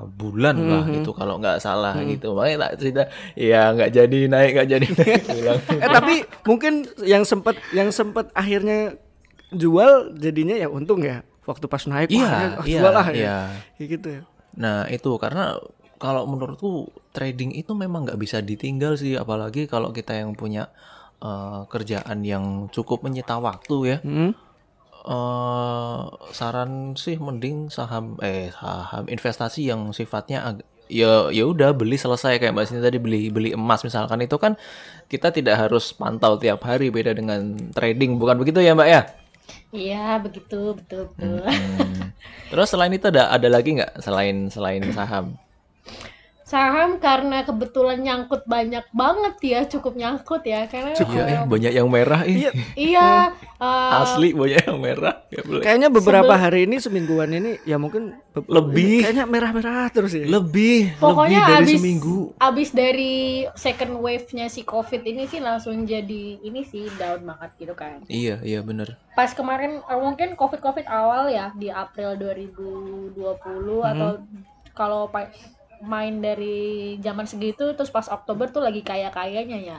bulan lah gitu kalau nggak salah gitu. Makanya tak cerita ya nggak jadi naik nggak jadi naik eh tapi mungkin yang sempat yang sempat akhirnya jual jadinya ya untung ya waktu pas naik Iya, wah, oh, iya, jual lah ya. iya. Kayak gitu ya. Nah itu karena kalau menurutku trading itu memang nggak bisa ditinggal sih, apalagi kalau kita yang punya eh, kerjaan yang cukup menyita waktu ya. Hmm. eh saran sih mending saham eh saham investasi yang sifatnya ag- ya ya udah beli selesai kayak Mbak Sini tadi beli beli emas misalkan itu kan kita tidak harus pantau tiap hari beda dengan trading bukan begitu ya Mbak ya? Iya, begitu, betul, betul. Hmm. Terus selain itu ada ada lagi nggak selain selain saham? Saham karena kebetulan nyangkut banyak banget ya, cukup nyangkut ya, karena Iya, eh, banyak yang merah ih. iya, eh, Asli banyak yang merah. Ya, boleh. Kayaknya beberapa hari ini semingguan ini ya mungkin Lebih. kayaknya merah-merah terus ya. lebih Pokoknya lebih dari abis, seminggu. abis dari second wave-nya si COVID ini sih langsung jadi ini sih down banget gitu kan. Iya, iya bener. Pas kemarin eh, mungkin COVID-COVID awal ya di April 2020 atau kalau pa- main dari zaman segitu terus pas Oktober tuh lagi kaya-kayanya ya.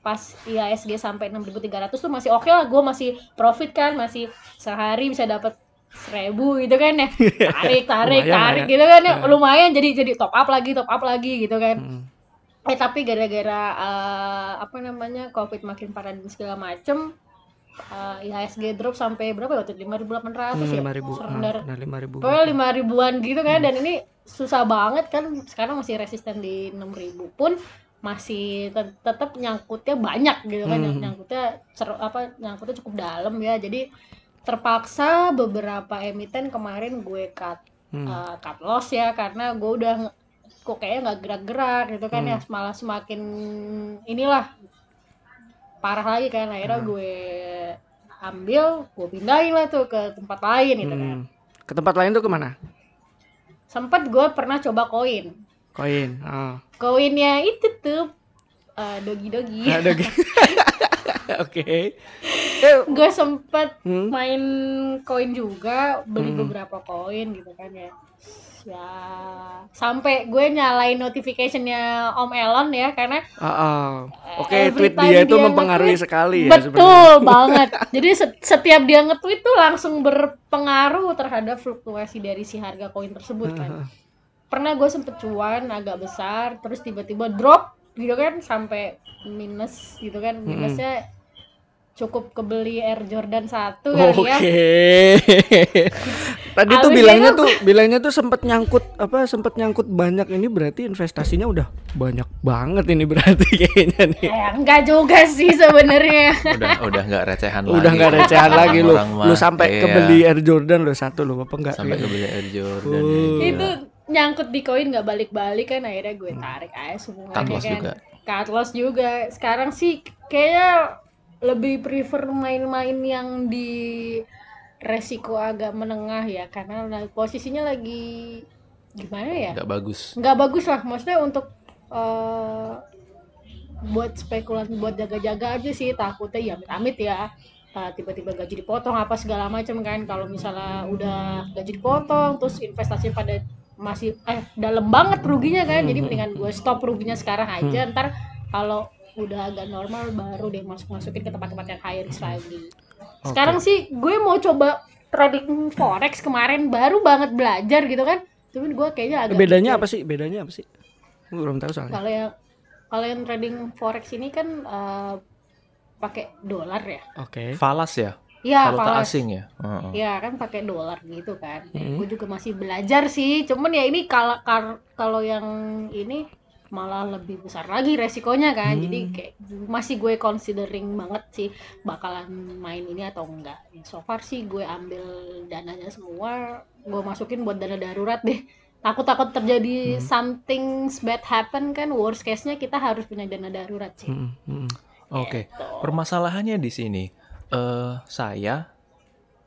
Pas IHSG sampai 6.300 tuh masih oke lah, gue masih profit kan, masih sehari bisa dapat seribu gitu kan ya tarik tarik Lumayan tarik ya. gitu kan ya lumayan jadi jadi top up lagi top up lagi gitu kan Hmm. Eh tapi gara-gara eh, apa namanya COVID makin parah dan segala macem eh, IHSG drop sampai berapa ya waktu itu? 5.800 Hmm, ya? lima ribu, ah, nah, lima ribu. Pokoknya lima ribuan gitu kan dan ini susah banget kan sekarang masih resisten di 6000 pun masih tet- tetap nyangkutnya banyak gitu kan Hmm. nyangkutnya cer- apa nyangkutnya cukup dalam ya jadi terpaksa beberapa emiten kemarin gue cut Hmm. uh, cut loss ya karena gue udah kok kayaknya nggak gerak-gerak gitu kan ya malah semakin inilah parah lagi kan akhirnya gue ambil gue pindahin lah tuh ke tempat lain gitu kan Hmm. Ke tempat lain tuh ke mana? sempat gue pernah coba koin Koin. Ah. koinnya itu tuh uh, dogi dogi gitu. Oke. Eh, gue sempet Hmm. main koin juga beli Hmm. beberapa koin gitu kan ya ya. Sampai gue nyalain notificationnya Om Elon ya karena ah, ah. Oke, every tweet dia itu dia mempengaruhi sekali ya betul banget. Jadi se- setiap dia nge-tweet tuh langsung berpengaruh terhadap fluktuasi dari si harga koin tersebut kan. Pernah gue sempet cuan agak besar terus tiba-tiba drop gitu kan sampai minus gitu kan. Minusnya cukup kebeli Air Jordan 1 kali Oke. ya Tadi tuh Abis bilangnya itu- tuh bilangnya tuh sempet nyangkut apa sempet nyangkut banyak ini berarti investasinya udah banyak banget ini berarti kayaknya nih. Eh, enggak juga sih sebenarnya Udah udah nggak recehan lagi. Udah nggak recehan lagi lu. Lu sampai iya. kebeli Air Jordan lu satu lu apa enggak? sampai kebeli Air Jordan. Ya, itu nyangkut di koin nggak balik-balik kan akhirnya gue tarik aja semuanya Cut loss kan juga. cut loss juga sekarang sih kayaknya lebih prefer main-main yang di resiko agak menengah ya karena posisinya lagi gimana ya? Nggak bagus. Nggak bagus lah maksudnya untuk eh, buat spekulasi buat jaga-jaga aja sih takutnya ya amit-amit ya. Eh, tiba-tiba gaji dipotong apa segala macam kan kalau misalnya udah gaji dipotong terus investasi pada masih eh dalam banget ruginya kan jadi mendingan gue stop ruginya sekarang aja ntar kalau udah agak normal baru deh masuk masukin ke tempat-tempat yang high risk lagi sekarang sih gue mau coba trading forex kemarin baru banget belajar gitu kan cuman gue kayaknya agak Bedanya mikir. apa sih? Bedanya apa sih? Gue belum tahu soalnya. kalau yang kalau yang trading forex ini kan eh, pakai dolar ya Oke. falas ya Iya, valuta falas. asing ya Heeh. Iya kan pakai dolar gitu kan. Hmm. Gue juga masih belajar sih. Cuman ya ini kalau kalau yang ini malah lebih besar lagi resikonya kan. Hmm. Jadi kayak masih gue considering banget sih bakalan main ini atau enggak. Ya, so far sih gue ambil dananya semua, gue masukin buat dana darurat deh. Takut-takut terjadi Hmm. something bad happen kan worst case-nya kita harus punya dana darurat sih. Mm, mm. Oke, permasalahannya di sini eh saya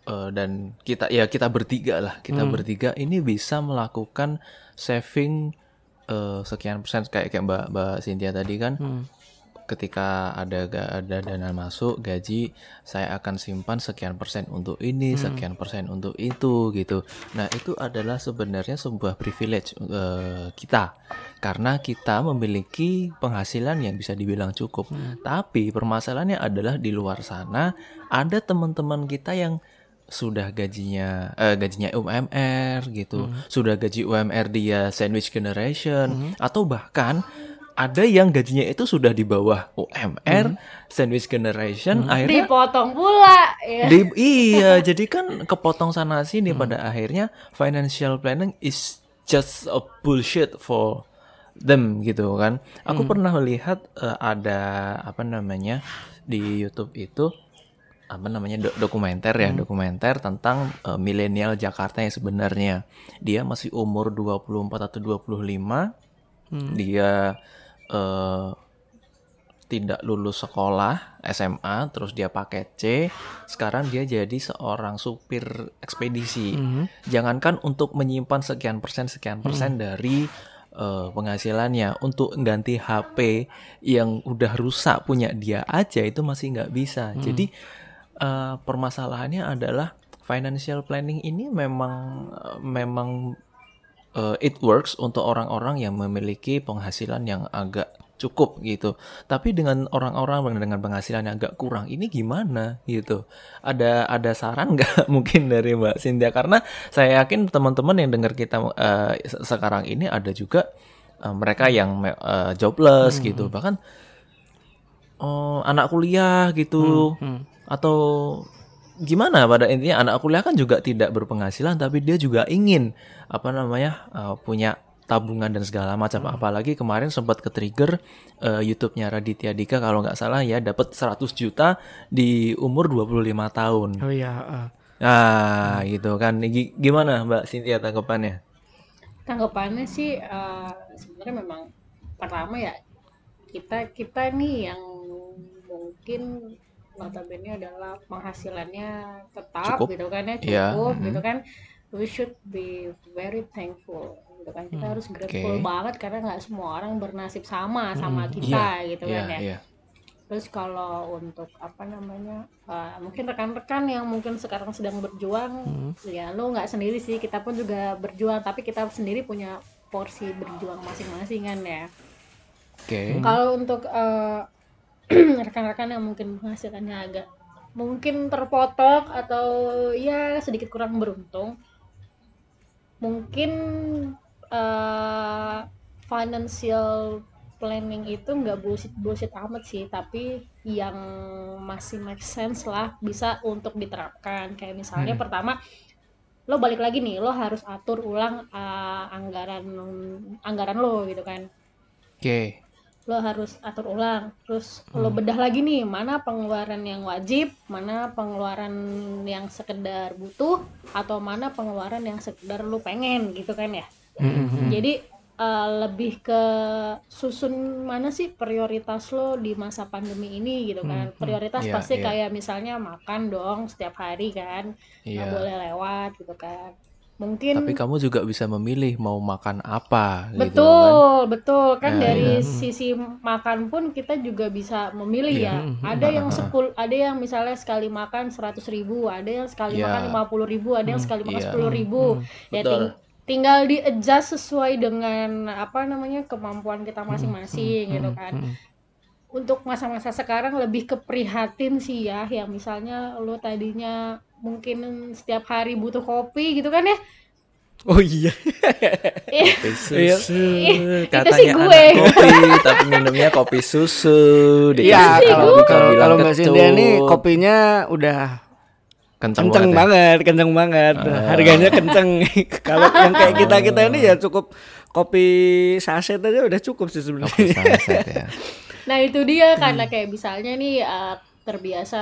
eh, dan kita ya kita bertiga lah, kita Hmm. bertiga ini bisa melakukan saving eh, sekian persen kayak kayak Mbak Mbak Cynthia tadi kan. Hmm. Ketika ada ada dana masuk gaji, saya akan simpan sekian persen untuk ini, sekian persen untuk itu gitu. Nah, itu adalah sebenarnya sebuah privilege eh, kita karena kita memiliki penghasilan yang bisa dibilang cukup. Tapi permasalahannya adalah di luar sana ada teman-teman kita yang sudah gajinya eh, gajinya UMR gitu, sudah gaji UMR dia sandwich generation. Atau bahkan ada yang gajinya itu sudah di bawah UMR sandwich generation akhirnya Dipotong pula ya. di- iya, jadi kan kepotong sana sini pada akhirnya financial planning is just a bullshit for them gitu kan. Aku pernah melihat eh, ada apa namanya di YouTube itu apa namanya do- dokumenter ya, dokumenter tentang eh, milenial Jakarta yang sebenarnya. Dia masih umur 24 atau 25. Dia eh tidak lulus sekolah SMA terus dia pakai C. Sekarang dia jadi seorang supir ekspedisi. Jangankan untuk menyimpan sekian persen sekian persen dari eh, penghasilannya untuk ganti HP yang udah rusak punya dia aja itu masih nggak bisa. Jadi eh, permasalahannya adalah financial planning ini memang eh, memang uh, it works untuk orang-orang yang memiliki penghasilan yang agak cukup gitu. Tapi dengan orang-orang dengan penghasilan yang agak kurang, ini gimana gitu? Ada ada saran nggak mungkin dari Mbak Cynthia? Karena saya yakin teman-teman yang dengar kita uh, se- sekarang ini ada juga uh, mereka yang uh, jobless gitu, bahkan oh, anak kuliah gitu Hmm. Atau gimana pada intinya anak kuliah kan juga tidak berpenghasilan tapi dia juga ingin apa namanya uh, punya tabungan dan segala macam apalagi kemarin sempat ke trigger uh, YouTube-nya Raditya Dika kalau nggak salah ya dapat 100 juta di umur 25 tahun. Oh iya. eh. Nah, gitu kan. Gi- Gimana Mbak Cynthia tanggapannya? tanggapannya sih eh, sebenarnya memang pertama ya kita kita nih yang mungkin notabene adalah penghasilannya tetap Cukup. gitu kan ya Iya, cukup mhm. gitu kan we should be very thankful gitu kan kita harus grateful oke. banget karena nggak semua orang bernasib sama sama kita gitu Iya, kan ya iya. Terus kalau untuk apa namanya, uh, mungkin rekan-rekan yang mungkin sekarang sedang berjuang, ya lo nggak sendiri sih, kita pun juga berjuang, tapi kita sendiri punya porsi berjuang masing-masing kan ya. Oke. Kalau untuk uh, rekan-rekan yang mungkin penghasilannya agak mungkin terpotok atau ya sedikit kurang beruntung, mungkin uh, financial planning itu nggak bullshit bullshit amat sih, tapi yang masih make sense lah bisa untuk diterapkan. Kayak misalnya pertama lo balik lagi nih, lo harus atur ulang uh, anggaran anggaran lo gitu kan Oke. Lo harus atur ulang terus lo bedah lagi nih mana pengeluaran yang wajib mana pengeluaran yang sekedar butuh atau mana pengeluaran yang sekedar lo pengen gitu kan ya Hmm, hmm, hmm. jadi eh, lebih ke susun mana sih prioritas lo di masa pandemi ini gitu kan. Prioritas Iya, pasti iya. kayak misalnya makan dong setiap hari kan. Nggak Iya. boleh lewat gitu kan. Mungkin Tapi kamu juga bisa memilih mau makan apa gitu kan. Betul, betul kan Ya, dari ya. sisi makan pun kita juga bisa memilih Iya. ya. Ada yang sepul, ada yang misalnya sekali makan seratus ribu, ada yang sekali Iya. makan lima puluh ribu, ada yang sekali makan iya. sepuluh ribu. Ya Betul. ting- tinggal di adjust sesuai dengan apa namanya kemampuan kita masing-masing gitu kan. Untuk masa-masa sekarang lebih ke prihatin sih ya, yang misalnya lo tadinya mungkin setiap hari butuh kopi gitu kan ya. Oh iya. Eh, Kopi Iya. susu. Itu sih gue. anak kopi, tapi minumnya kopi susu. Iya, kalau kalau kalau Mbak. Cynthia ini kopinya udah kenceng, kenceng banget. ya. banget, kenceng banget. Harganya kenceng. Kalau yang kayak kita kita ini ya cukup kopi saset aja udah cukup sih Kopi sebenarnya. saset ya. Nah itu dia karena kayak misalnya nih uh, terbiasa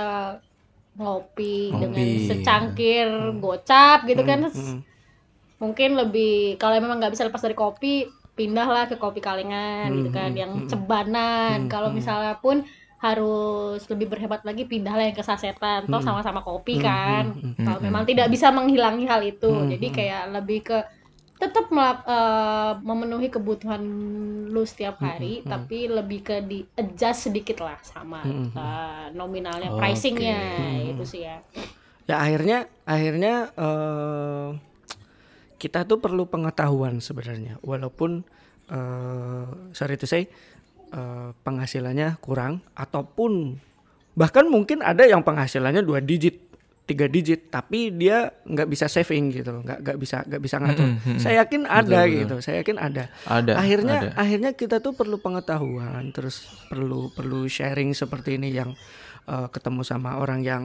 ngopi, Ngopi. dengan secangkir gocap gitu kan Hmm. mungkin lebih kalau memang nggak bisa lepas dari kopi pindahlah ke kopi kalengan gitu kan yang cebanan kalau misalnya pun harus lebih berhemat lagi pindahlah yang ke sasetan. Toh sama-sama kopi kan. kalau memang tidak bisa menghilangi hal itu. Jadi kayak lebih ke tetap melak- eh, memenuhi kebutuhan lu setiap hari tapi lebih ke di adjust sedikit lah sama eh, nominalnya Oke. pricingnya itu sih ya. Ya akhirnya akhirnya eh, kita tuh perlu pengetahuan sebenarnya. Walaupun eh, sorry to say eh, penghasilannya kurang ataupun bahkan mungkin ada yang penghasilannya dua digit tiga digit tapi dia nggak bisa saving gitu loh nggak nggak bisa nggak bisa ngatur. Saya yakin ada gitu saya yakin ada. Ada, akhirnya ada. akhirnya kita tuh perlu pengetahuan terus perlu perlu sharing seperti ini yang eh, ketemu sama orang yang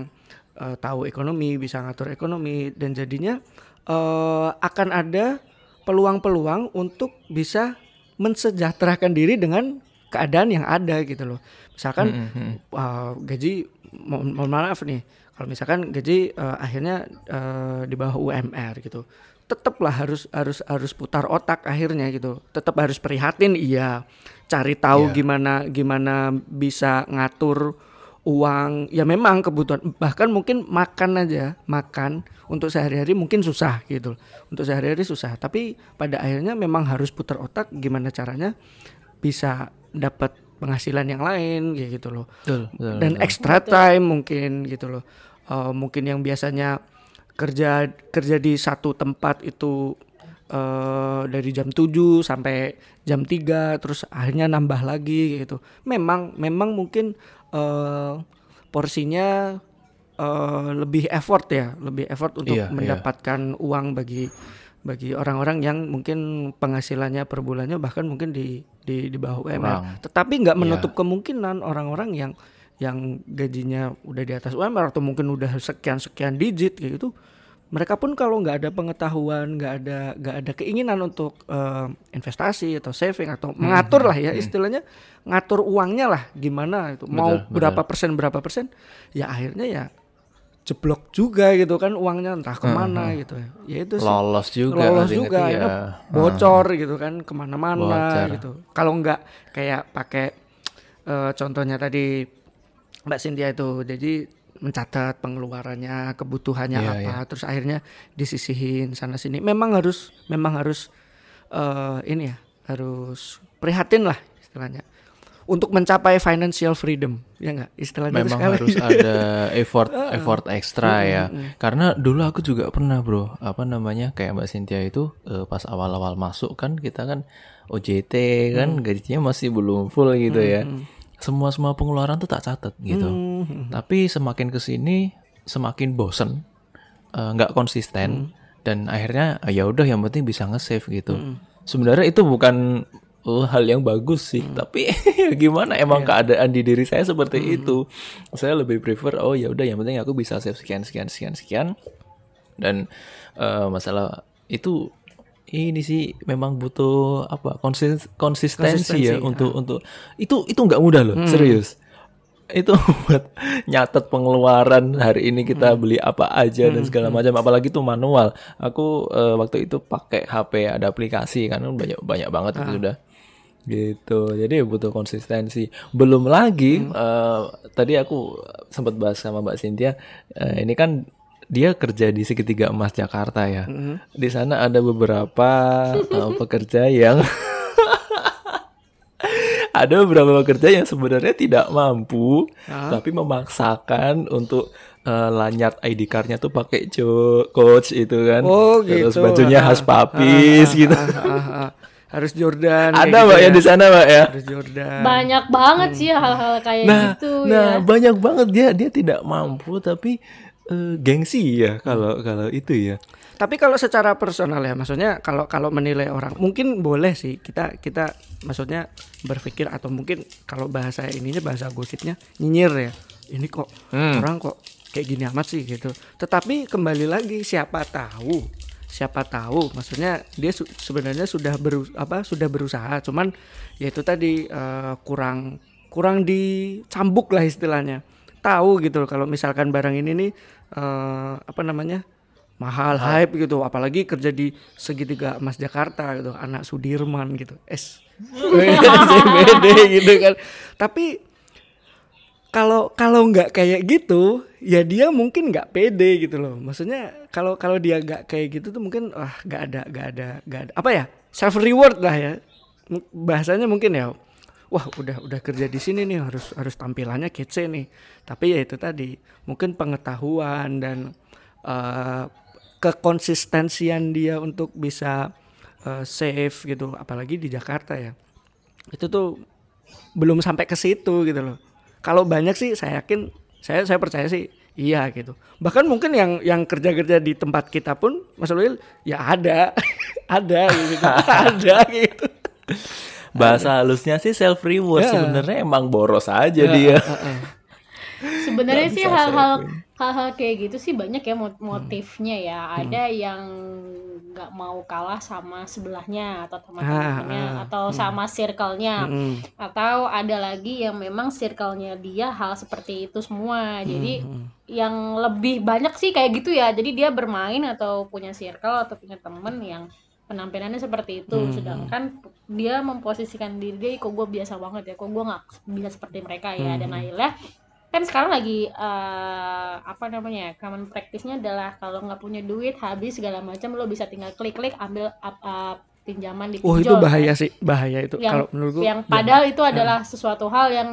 eh, tahu ekonomi bisa ngatur ekonomi dan jadinya eh, akan ada peluang-peluang untuk bisa mensejahterakan diri dengan keadaan yang ada gitu loh. Misalkan eh, gaji mohon mohon maaf nih kalau misalkan gaji eh, akhirnya eh, di bawah UMR gitu tetaplah harus harus harus putar otak akhirnya gitu. Tetap harus prihatin iya. Cari tahu Iya. gimana gimana bisa ngatur uang. Ya memang kebutuhan bahkan mungkin makan aja makan untuk sehari-hari mungkin susah gitu. Untuk sehari-hari susah tapi pada akhirnya memang harus putar otak gimana caranya bisa dapat penghasilan yang lain kayak gitu loh Betul, betul, dan betul. extra time mungkin gitu loh Eh, mungkin yang biasanya kerja kerja di satu tempat itu eh dari jam 7 sampai jam 3 terus akhirnya nambah lagi gitu memang memang mungkin eh porsinya eh lebih effort ya lebih effort untuk Iya, iya. mendapatkan uang bagi bagi orang-orang yang mungkin penghasilannya per bulannya bahkan mungkin di di di bawah UMR Kurang. tetapi nggak Iya. menutup kemungkinan orang-orang yang yang gajinya udah di atas UMR atau mungkin udah sekian sekian digit kayak gitu mereka pun kalau nggak ada pengetahuan nggak ada nggak ada keinginan untuk eh, investasi atau saving atau mengatur lah ya istilahnya ngatur uangnya lah gimana itu mau Betul, berapa persen berapa persen ya akhirnya ya jeblok juga gitu kan uangnya entah ke mana gitu. Ya itu sih. Lolos juga lolos juga ya. ya bocor gitu kan ke mana-mana gitu. Kalau nggak kayak pakai eh, contohnya tadi Mbak Cynthia itu jadi mencatat pengeluarannya kebutuhannya Iya, apa terus akhirnya disisihin sana sini. Memang harus memang harus eh, ini ya harus prihatin lah istilahnya. Untuk mencapai financial freedom ya nggak? Istilahnya memang harus ada effort effort ekstra ya. Karena dulu aku juga pernah bro. Apa namanya? Kayak mbak Cynthia itu eh, pas awal-awal masuk kan kita kan OJT kan gajinya masih belum full gitu ya. Semua semua pengeluaran tuh tak catat gitu. Tapi semakin ke sini semakin bosen eh, nggak konsisten dan akhirnya ah, ya udah yang penting bisa nge-save gitu. Sebenarnya itu bukan oh, hal yang bagus sih. Tapi gimana? Emang keadaan di diri saya seperti itu. Saya lebih prefer oh ya udah yang penting aku bisa save sekian sekian sekian sekian. Dan eh, masalah itu ini sih memang butuh apa konsis- konsistensi, Konsistensi, ya untuk untuk itu itu nggak mudah loh serius. Itu buat nyatet pengeluaran hari ini kita beli apa aja dan segala macam. Apalagi tuh manual. Aku eh, waktu itu pakai HP ada aplikasi kan banyak banyak banget itu sudah gitu. Jadi butuh konsistensi. Belum lagi eh, tadi aku sempat bahas sama Mbak Cynthia eh, ini kan dia kerja di segitiga emas Jakarta ya. Di sana ada beberapa eh, pekerja yang ada beberapa pekerja yang sebenarnya tidak mampu tapi memaksakan untuk eh, lanyard ID card-nya tuh pakai co- coach itu kan. Oh terus gitu. bajunya Ah, khas papis ah, gitu. ah, ah, ah, ah. Harus Jordan. ada gitu mbak ya di sana mbak ya Harus Jordan. banyak banget sih hal-hal kayak nah gitu nah ya banyak banget dia dia tidak mampu tapi eh, gengsi ya kalau kalau itu ya Tapi kalau secara personal ya, maksudnya kalau kalau menilai orang, mungkin boleh sih kita kita maksudnya berpikir atau mungkin kalau bahasa ininya bahasa gosipnya nyinyir ya. Ini kok Hmm. orang kok kayak gini amat sih gitu. Tetapi kembali lagi siapa tahu siapa tahu. Maksudnya dia su- sebenarnya sudah beru apa sudah berusaha. Cuman ya itu tadi eh, kurang kurang dicambuk lah istilahnya. Tahu gitu loh kalau misalkan barang ini nih eh, apa namanya mahal hype gitu. Apalagi kerja di segitiga emas Jakarta gitu anak Sudirman gitu. Es. SCBD gitu kan. Tapi kalau kalau nggak kayak gitu ya dia mungkin nggak pede gitu loh. Maksudnya kalau kalau dia nggak kayak gitu tuh mungkin wah nggak ada nggak ada nggak ada. Apa ya? Self reward lah ya. Bahasanya mungkin ya wah udah udah kerja di sini nih harus harus tampilannya kece nih. Tapi ya itu tadi mungkin pengetahuan dan eh, kekonsistensian dia untuk bisa eh, save gitu apalagi di Jakarta ya. Itu tuh belum sampai ke situ gitu loh. Kalau banyak sih saya yakin saya saya percaya sih iya gitu. Bahkan mungkin yang yang kerja-kerja di tempat kita pun Mas Luil ya ada ada gitu. ada gitu. bahasa halusnya sih self reward Ya. sebenarnya emang boros aja dia sebenarnya sih hal-hal. Hal-hal kayak gitu sih banyak ya Hmm. motifnya ya ada yang nggak mau kalah sama sebelahnya atau Ah, teman-temannya ah, atau sama circle-nya Mm-mm. atau ada lagi yang memang circle-nya dia hal seperti itu semua jadi Mm-mm. yang lebih banyak sih kayak gitu ya jadi dia bermain atau punya circle atau punya temen yang penampilannya seperti itu Hmm. sedangkan dia memposisikan diri dia kok gue biasa banget ya kok gue nggak bisa seperti mereka ya dan Hmm. akhirnya kan sekarang lagi eh, apa namanya ya, common practice-nya adalah kalau nggak punya duit habis segala macam lo bisa tinggal klik-klik ambil up, up, pinjaman di Oh itu bahaya sih bahaya itu Yang- kalau menurutku. yang jangan. padahal itu adalah sesuatu hal yang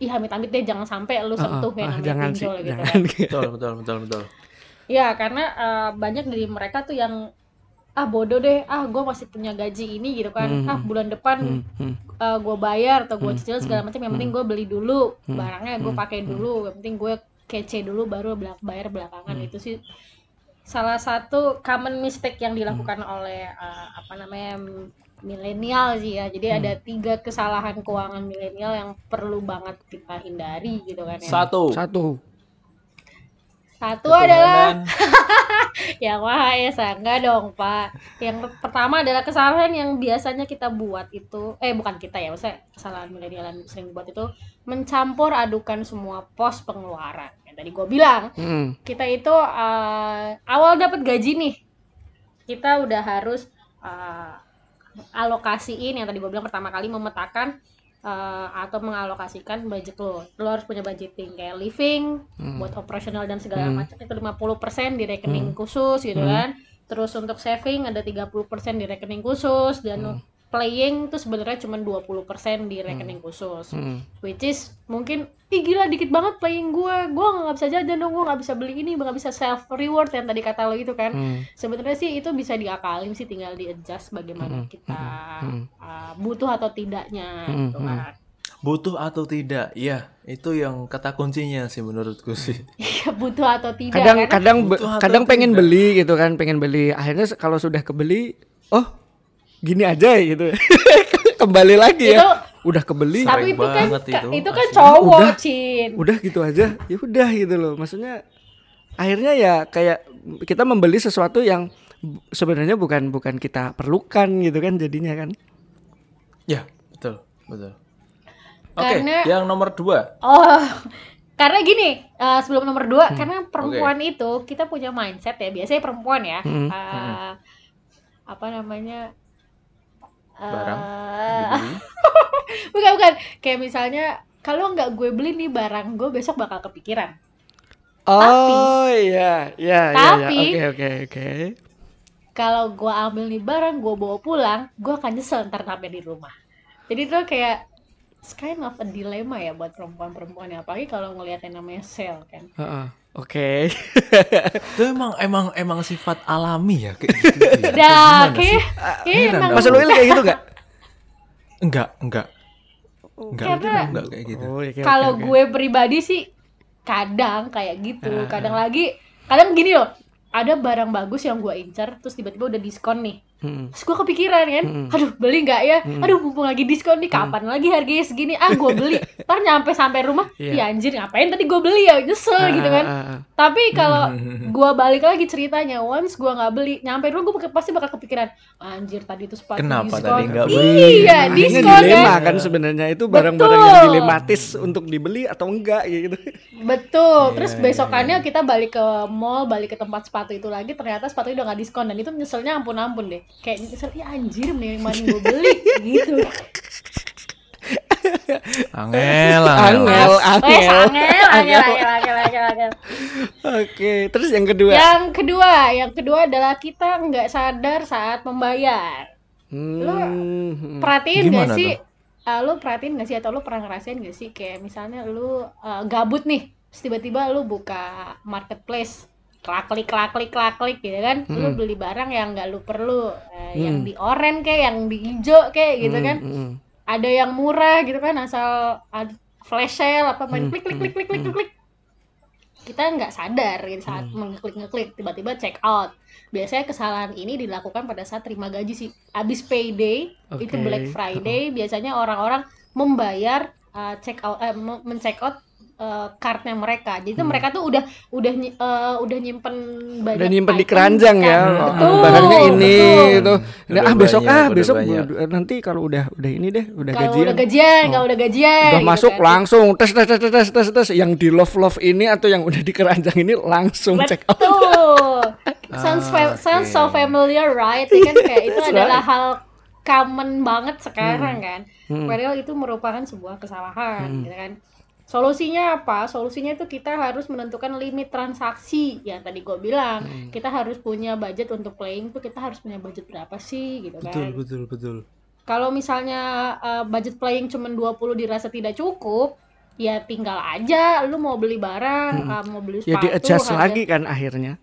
ih amit-amit deh jangan sampai lu ah, sentuh ya ah, namanya jangan sih pinjol gitu jangan kan. betul betul betul betul Ya karena eh, banyak dari mereka tuh yang ah bodoh deh, ah gue masih punya gaji ini gitu kan, Hmm. ah bulan depan Hmm, hmm. gue bayar atau gue Hmm, cicil segala hmm, macam, yang penting gue beli dulu Hmm, barangnya, gue hmm, pakai hmm. dulu, yang penting gue kece dulu baru belak- bayar belakangan Hmm. itu sih salah satu common mistake yang dilakukan oleh eh, apa namanya milenial sih ya. Jadi Hmm. ada tiga kesalahan keuangan milenial yang perlu banget kita hindari gitu kan ya. satu Satu. Satu adalah yang Maha Esa enggak dong Pak. Yang pertama adalah kesalahan yang biasanya kita buat itu eh bukan kita ya maksudnya kesalahan milenial yang sering buat itu mencampur adukan semua pos pengeluaran. Yang tadi gue bilang Hmm. kita itu eh, awal dapat gaji nih. Kita udah harus eh, alokasiin yang tadi gue bilang pertama kali memetakan eh, atau mengalokasikan budget lo lo harus punya budgeting kayak living Hmm. buat operasional dan segala Hmm. macam itu 50% di rekening Hmm. khusus gitu Hmm. kan terus untuk saving ada 30% di rekening khusus dan Hmm. Playing tuh sebenarnya cuma 20% di rekening khusus. Hmm. which is mungkin ih gila dikit banget playing gue gue nggak bisa jajan dong gue nggak bisa beli ini nggak bisa self reward yang tadi kata lo itu kan. Hmm. sebenarnya sih itu bisa diakalin sih tinggal di adjust bagaimana Hmm, kita hmm, uh, butuh atau tidaknya Hmm, gitu hmm. kan. Butuh atau tidak? Ya itu yang kata kuncinya sih menurutku sih. Iya, butuh atau tidak kadang kan? kadang kadang pengen tidak? beli gitu kan pengen beli. Akhirnya kalau sudah kebeli oh gini aja gitu. Kembali lagi itu ya udah kebeli. Tapi itu kan itu, itu kan cowok Udah. cin. Udah gitu aja. Ya udah gitu loh. Maksudnya akhirnya ya kayak kita membeli sesuatu yang sebenarnya bukan bukan kita perlukan gitu kan jadinya kan. Ya betul betul. Oke, Karena- yang nomor dua. Oh, karena gini, eh, sebelum nomor dua, Hmm, karena perempuan itu kita punya mindset ya, biasanya perempuan ya, Hmm, eh, apa namanya, Barang Dibeli. bukan bukan, kayak misalnya kalau nggak gue beli nih barang, gue besok bakal kepikiran. Oh iya, iya, iya, iya. Tapi- Oke, oke, oke. Kalau gue ambil nih barang, gue bawa pulang, gue akan nyesel ntar sampai di rumah. Jadi itu kayak it's kind of a dilemma ya buat perempuan-perempuan ya, apalagi kalau ngelihat yang namanya sale kan. Heeh, Oke. Itu emang emang emang sifat alami ya kayak gitu. ya? Dah, Gimana sih? kayak, kayak emang. Mas Luil kayak gitu nggak? Enggak, enggak. Enggak, Karena- enggak kayak gitu. Oh, oke, oke, kalau oke. gue pribadi sih kadang kayak gitu Ah, kadang lagi kadang gini loh ada barang bagus yang gue incer terus tiba-tiba udah diskon nih Hmm. terus gue kepikiran kan Hmm. aduh beli nggak ya aduh mumpung lagi diskon nih kapan lagi harganya segini ah gue beli ntar nyampe sampai rumah Iya. ya anjir ngapain tadi gue beli ya nyesel gitu kan Ah, ah, ah. tapi kalau Hmm. gue balik lagi ceritanya once gue nggak beli nyampe rumah gue pasti bakal kepikiran anjir tadi itu sepatu Kenapa diskon tadi nggak beli? iya Ini diskon dilema kan kan sebenarnya itu barang-barang yang dilematis untuk dibeli atau enggak gitu. Betul. Terus Iya, besokannya kita balik ke mall, balik ke tempat sepatu itu lagi, ternyata sepatunya udah nggak diskon dan itu nyeselnya ampun-ampun deh. Kayak nyesel, ya anjir mending mending gue beli gitu. Angel, angel. Angel, angel. angel, angel, angel, angel. Oke, terus yang kedua. Yang kedua, yang kedua adalah kita nggak sadar saat membayar. Hmm. Perhatiin Gimana nggak sih? eh, lu perhatiin nggak sih atau lu pernah ngerasain nggak sih kayak misalnya lu eh, gabut nih, tiba-tiba lu buka marketplace klik klik klik klik klik klik gitu kan lu Hmm. beli barang yang nggak lu perlu eh, yang Hmm. di oranye kayak yang di hijau kayak gitu Hmm, kan hmm. ada yang murah gitu kan asal ad- flash sale apa main Hmm, klik klik hmm, klik klik klik hmm. klik kita nggak sadar gitu saat mengeklik ngeklik tiba-tiba check out biasanya kesalahan ini dilakukan pada saat terima gaji sih abis payday itu Oke. Black Friday biasanya orang-orang membayar uh, check out eh, me- men-check out uh, kartnya mereka jadi tuh Hmm. mereka tuh udah udah uh, udah nyimpen banyak Udah nyimpen di keranjang kan. ya. Hmm. Oh, betul Barangnya ini betul. gitu. Nah, Udah ah besok banyak, ah besok banyak. nanti kalau udah udah ini deh, udah kalau gajian. udah gajian Oh. kalau udah gajian udah gitu masuk kan. langsung tes tes tes tes tes tes yang di love love ini atau yang udah di keranjang ini langsung check out. Betul. sounds Ah, oke. sounds so familiar, right? Ya kan kayak itu adalah right. hal common banget sekarang kan. Hmm. Padahal itu merupakan sebuah kesalahan, Hmm. gitu kan. Solusinya apa? Solusinya itu kita harus menentukan limit transaksi. Yang tadi gue bilang, Hmm. kita harus punya budget untuk playing tuh kita harus punya budget berapa sih gitu kan. Betul, betul, betul. Kalau misalnya uh, budget playing cuma 20 dirasa tidak cukup, ya tinggal aja lu mau beli barang, Hmm. uh, mau beli Ya sepatu, di adjust harga- lagi kan akhirnya.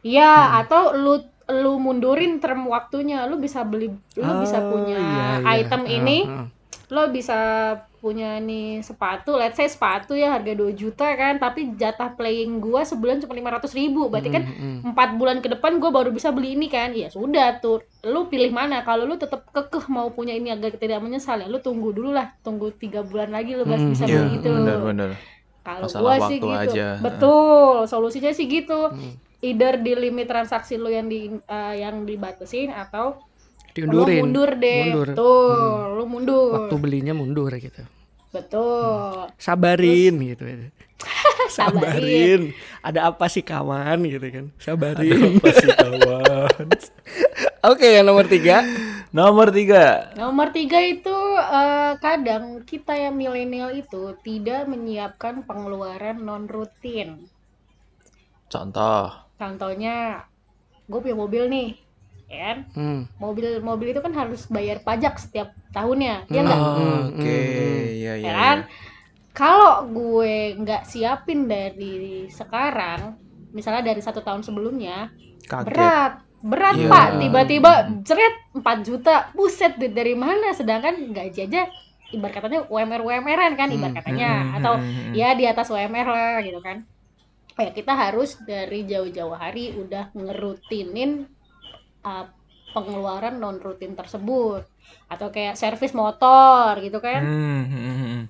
Iya, Hmm. atau lu lu mundurin term waktunya. Lu bisa beli lu bisa Oh, punya iya, iya. item Ah, ini, ah. Lo bisa punya nih sepatu, let's say sepatu ya harga 2 juta kan, tapi jatah playing gua sebulan cuma 500 ribu. Berarti kan Hmm, hmm. empat bulan ke depan gua baru bisa beli ini kan. Ya sudah tuh, lu pilih mana? Kalau lu tetap kekeh mau punya ini agak tidak menyesal ya, lu tunggu dulu lah, tunggu tiga bulan lagi lu baru Hmm, bisa iya, beli itu. Kalau gua sih gitu. aja. Betul, solusinya sih gitu. Hmm. Either di limit transaksi lu yang di eh, yang dibatasin atau Diundurin. lu mundur deh. Mundur. Tuh, lu mundur. Waktu belinya mundur gitu. Betul. Sabarin gitu. Sabarin. Ada apa sih kawan gitu kan? Sabarin. Pasti kawan. Oke, yang nomor tiga. Nomor tiga. Nomor tiga itu eh, kadang kita yang milenial itu tidak menyiapkan pengeluaran non rutin. Contoh. Contohnya, gue punya mobil nih, ya kan? Hmm. Mobil mobil itu kan harus bayar pajak setiap tahunnya, ya Hmm. Oh, Hmm, Oke, hmm, iya iya. ya kan? iya. Kalau gue nggak siapin dari sekarang, misalnya dari satu tahun sebelumnya, Kaget. berat, berat Iya. pak. Tiba-tiba jeret 4 juta, buset duit dari mana? Sedangkan gaji aja ibarat katanya UMR UMR-an kan ibarat katanya, atau ya di atas UMR lah gitu kan. Ya kita harus dari jauh-jauh hari udah ngerutinin uh, pengeluaran non rutin tersebut atau kayak servis motor gitu kan Hmm, hmm, hmm, hmm.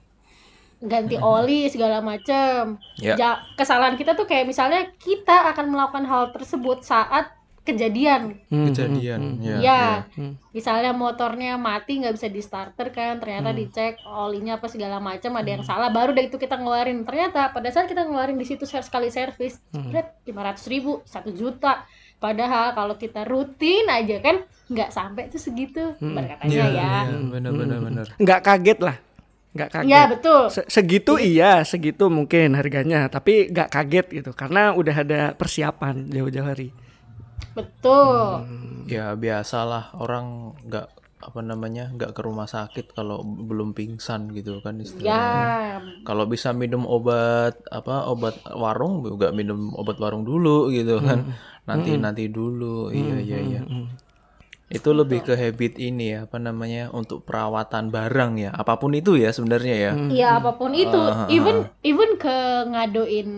ganti oli segala macem. Ya. Ja- kesalahan kita tuh kayak misalnya kita akan melakukan hal tersebut saat kejadian Hmm, Kejadian. hmm, Ya. Iya. ya. misalnya motornya mati nggak bisa di starter kan ternyata dicek olinya apa segala macam ada yang salah baru deh itu kita ngeluarin ternyata pada saat kita ngeluarin di situ sekali servis lima ratus ribu satu juta padahal kalau kita rutin aja kan nggak sampai tuh segitu berkatanya Iya, ya. iya, benar benar benar. nggak kaget lah. Nggak kaget. Iya betul. Se- segitu iya. segitu mungkin harganya tapi nggak kaget gitu karena udah ada persiapan jauh-jauh hari. Betul. Ya biasalah orang nggak apa namanya nggak ke rumah sakit kalau belum pingsan gitu kan istilahnya. ya. Kalau bisa minum obat apa obat warung juga minum obat warung dulu gitu kan. Nanti nanti dulu. Iya iya iya. Itu lebih ke habit ini ya apa namanya untuk perawatan barang ya. Apa pun itu ya sebenarnya ya. Iya apa pun itu, ah, even even ke ngadoin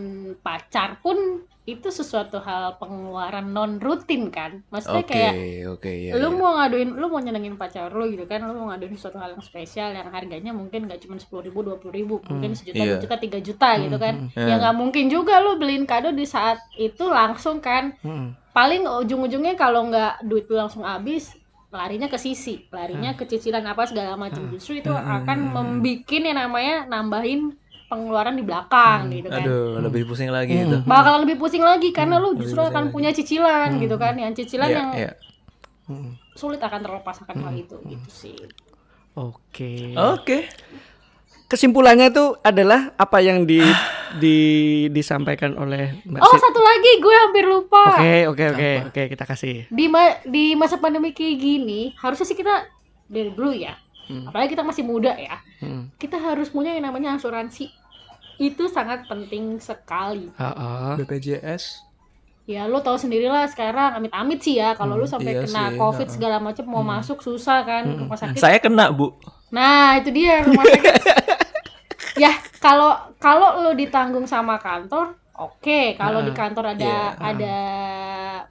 pacar pun itu sesuatu hal pengeluaran non rutin kan. Maksudnya Oke kayak oke ya. lu mau ngaduin, lu mau nyenengin pacar lu gitu kan, lu mau ngaduin sesuatu hal yang spesial yang harganya mungkin gak cuma sepuluh ribu, dua puluh ribu, mungkin sejuta, Iya. dua juta, tiga juta gitu kan. Iya. Ya nggak mungkin juga lu beliin kado di saat itu langsung kan. Hmm. Paling ujung-ujungnya kalau nggak duit lu langsung habis, larinya ke sisi, larinya ke cicilan apa segala macam. Justru itu akan membikin yang namanya nambahin pengeluaran di belakang gitu kan. Aduh lebih pusing lagi itu. Bakalan lebih pusing lagi karena lu justru akan punya cicilan gitu kan, yang cicilan Iya yang iya. sulit akan terlepas akan hal itu gitu sih. oke Oke. kesimpulannya itu adalah apa yang di, di disampaikan oleh Mbak Oh Sid. satu lagi gue hampir lupa. Oke oke oke oke kita kasih. Di ma- di masa pandemi kayak gini harusnya sih kita dari dulu ya. Apalagi kita masih muda ya. Hmm. Kita harus punya yang namanya asuransi. Itu sangat penting sekali. Heeh. BPJS. Ya lo tahu sendirilah sekarang amit-amit sih ya kalau lu sampai iya kena sih, covid segala macam mau masuk susah kan ke rumah sakit. Saya kena bu. Nah, itu dia rumah sakit. ya, kalau kalau lu ditanggung sama kantor, oke. Kalau di kantor ada Iya. ada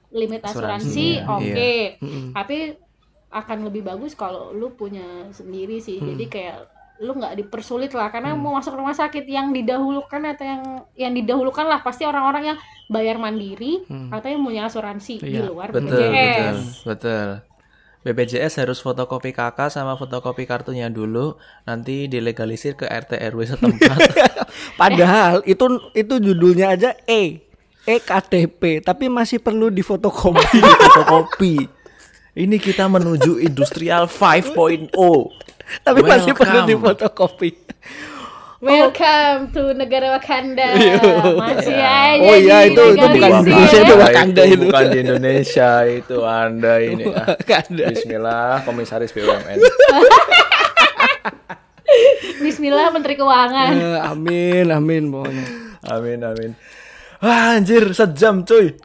limit Asuransi, asuransi, iya. oke. Mm-mm. Tapi akan lebih bagus kalau lu punya sendiri sih. Jadi kayak lu nggak dipersulit lah karena mau masuk rumah sakit yang didahulukan atau yang yang didahulukan lah pasti orang-orang yang bayar mandiri atau yang punya asuransi di Iya, luar Betul BPJS. betul betul. BPJS harus fotokopi KK sama fotokopi kartunya dulu, nanti dilegalisir ke RT RW setempat. Padahal itu itu judulnya aja E EKTP tapi masih perlu difotokopi. fotokopi. Ini kita menuju industrial 5.0. tapi masih perlu Welcome. difotokopi. Welcome to negara Wakanda. Masih aja Oh iya, di itu- itu bukan ini. Indonesia, itu Wakanda itu. Bukan di Indonesia itu Anda ini. ah. Wakanda. Bismillah, komisaris BUMN. Bismillah Menteri Keuangan. Eh, amin amin pokoknya. Amin amin. Wah, anjir sejam cuy.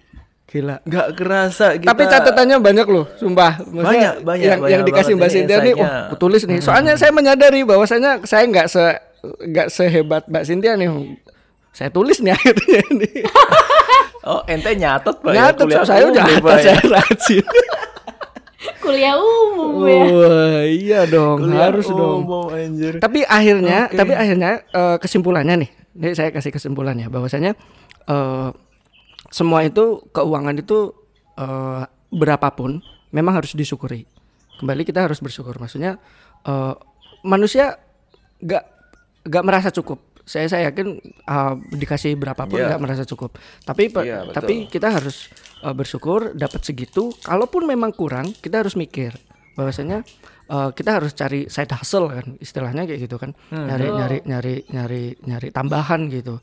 Gila. Nggak kerasa kita. Tapi catatannya banyak loh, sumpah. Maksudnya Banyak, banyak, yang, banyak yang dikasih Mbak ini Cynthia nih, oh, aku tulis nih. Soalnya saya menyadari bahwasanya saya nggak se nggak sehebat Mbak Cynthia nih. Saya tulis nih akhirnya nih. Oh, ente nyatet Pak ya? Nyatet Kuliah saya umum udah ya? saya rajin. Kuliah umum ya. Wah, iya dong, Kuliah harus dong. umum, anjir. Tapi akhirnya, tapi akhirnya eh, kesimpulannya nih, ini saya kasih kesimpulannya bahwasanya eh, semua itu keuangan itu eh, berapapun memang harus disyukuri. Kembali kita harus bersyukur. Maksudnya eh, manusia nggak nggak merasa cukup. Saya saya yakin eh, dikasih berapapun nggak merasa cukup. Tapi Iya, betul. tapi kita harus eh, bersyukur dapat segitu. Kalaupun memang kurang, kita harus mikir bahwasanya eh, kita harus cari side hustle kan istilahnya kayak gitu kan nyari nyari nyari nyari nyari tambahan gitu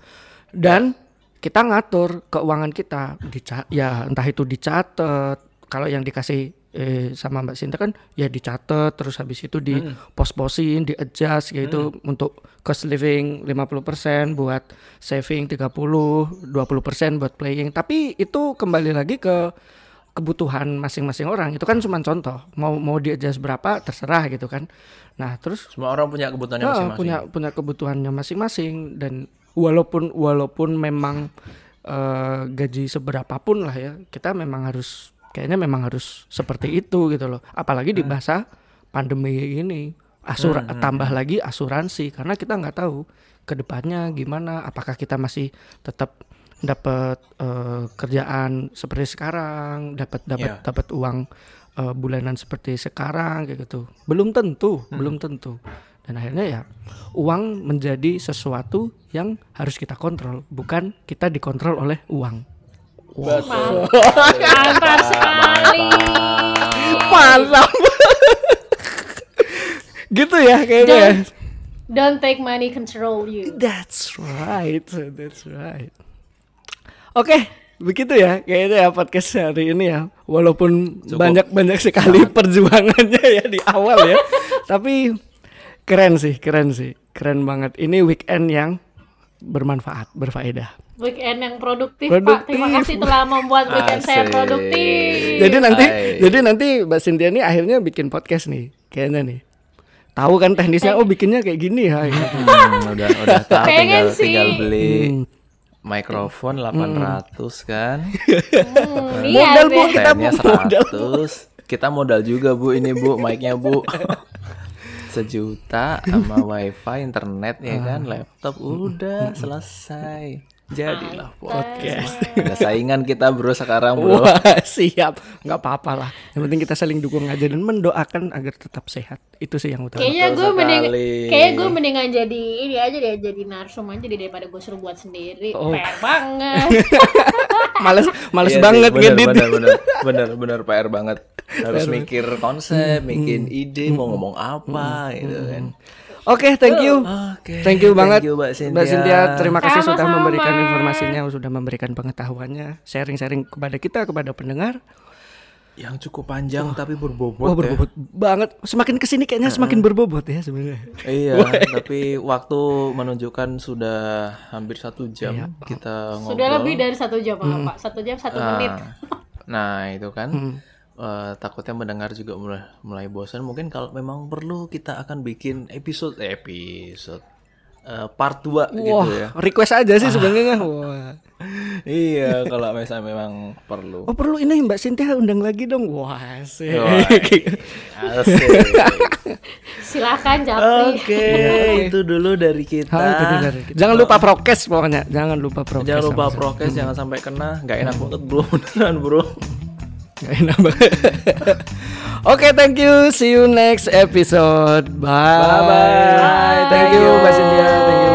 dan kita ngatur keuangan kita. Dica ya entah itu dicatat. Kalau yang dikasih eh, sama Mbak Sinta kan ya dicatat terus habis itu di pos-posin di adjust gitu untuk cost living 50% buat saving 30 20% buat playing. Tapi itu kembali lagi ke kebutuhan masing-masing orang. Itu kan cuma contoh. Mau mau di adjust berapa terserah gitu kan. Nah terus Semua orang punya kebutuhannya masing-masing. punya punya kebutuhannya masing-masing. Dan walaupun walaupun memang eh, gaji seberapapun lah ya kita memang harus kayaknya memang harus seperti itu gitu loh apalagi di masa pandemi ini asura tambah lagi asuransi karena kita nggak tahu ke depannya gimana apakah kita masih tetap dapat eh, kerjaan seperti sekarang, dapat dapat Iya. dapat uang eh, bulanan seperti sekarang kayak gitu. Belum tentu, Hmm. belum tentu. Dan akhirnya ya uang menjadi sesuatu yang harus kita kontrol, bukan kita dikontrol oleh uang. Mantap sekali. Mantap. gitu ya kayaknya. ya. Don't, don't take money control you. That's right, that's right. Oke, begitu ya kayaknya ya podcast hari ini ya. Walaupun Cukup. banyak-banyak sekali perjuangannya ya di awal ya. Tapi keren sih, keren sih. Keren banget. Ini weekend yang bermanfaat, berfaedah. Weekend yang produktif, Produktif. Pak. Terima kasih telah membuat weekend saya Asik. produktif. Jadi nanti Hai. jadi nanti Mbak Cynthia ini akhirnya bikin podcast nih, kayaknya nih. Tahu kan teknisnya oh bikinnya kayak gini ya gitu. Hmm, udah udah tahu Pengen tinggal sih. tinggal beli Hmm. mikrofon 800 kan. Hmm, Modal, lihat Bu. ya. Kita Stand-nya modal. 100. Kita modal juga Bu ini Bu, mic-nya Bu. Sejuta sama wifi, internet ya kan, laptop udah selesai. Jadilah podcast. Ada saingan kita bro sekarang bro. Wah, siap. nggak apa-apa lah. Yang penting kita saling dukung aja dan mendoakan agar tetap sehat. Itu sih yang utama. Kayaknya gue mending, kayak gue mendingan jadi ini aja deh, jadi narsum aja deh daripada gue suruh buat sendiri. Oh. PR banget. males males Iya sih, banget bener, ngedit. bener, bener, bener, bener PR banget. Harus mikir konsep, bikin ide, mau ngomong apa gitu kan. Oke, thank you. Oke. Thank you banget Mbak Cynthia. Mbak Cynthia. Terima kasih sudah Sama-sama. memberikan informasinya, sudah memberikan pengetahuannya, sharing-sharing kepada kita, kepada pendengar. Yang cukup panjang tapi berbobot ya. berbobot banget. Semakin ke sini kayaknya semakin berbobot ya sebenarnya. Iya, tapi waktu menunjukkan sudah hampir satu jam Iya. kita ngobrol. Sudah lebih dari satu jam, Pak. Satu jam satu Ah, menit. Nah, itu kan Hmm. Eh, takutnya mendengar juga mulai mulai bosan. Mungkin kalau memang perlu kita akan bikin episode eh, episode eh, part 2 gitu Wah, ya. request aja sih sebenarnya. Wah. iya, kalau misalnya memang perlu. Oh perlu ini Mbak Cynthia undang lagi dong. Wah, sih. Wah, Asik. Silahkan Japri. Oke, itu dulu dari kita. Hal itu dari kita. Jangan lupa prokes pokoknya. Jangan lupa prokes. Jangan lupa prokes, jangan sampai kena. Nggak enak banget bro, beneran bro. Oke, okay, thank you. See you next episode. Bye. Bye. -bye. Thank you, Mbak Cynthia. Thank you.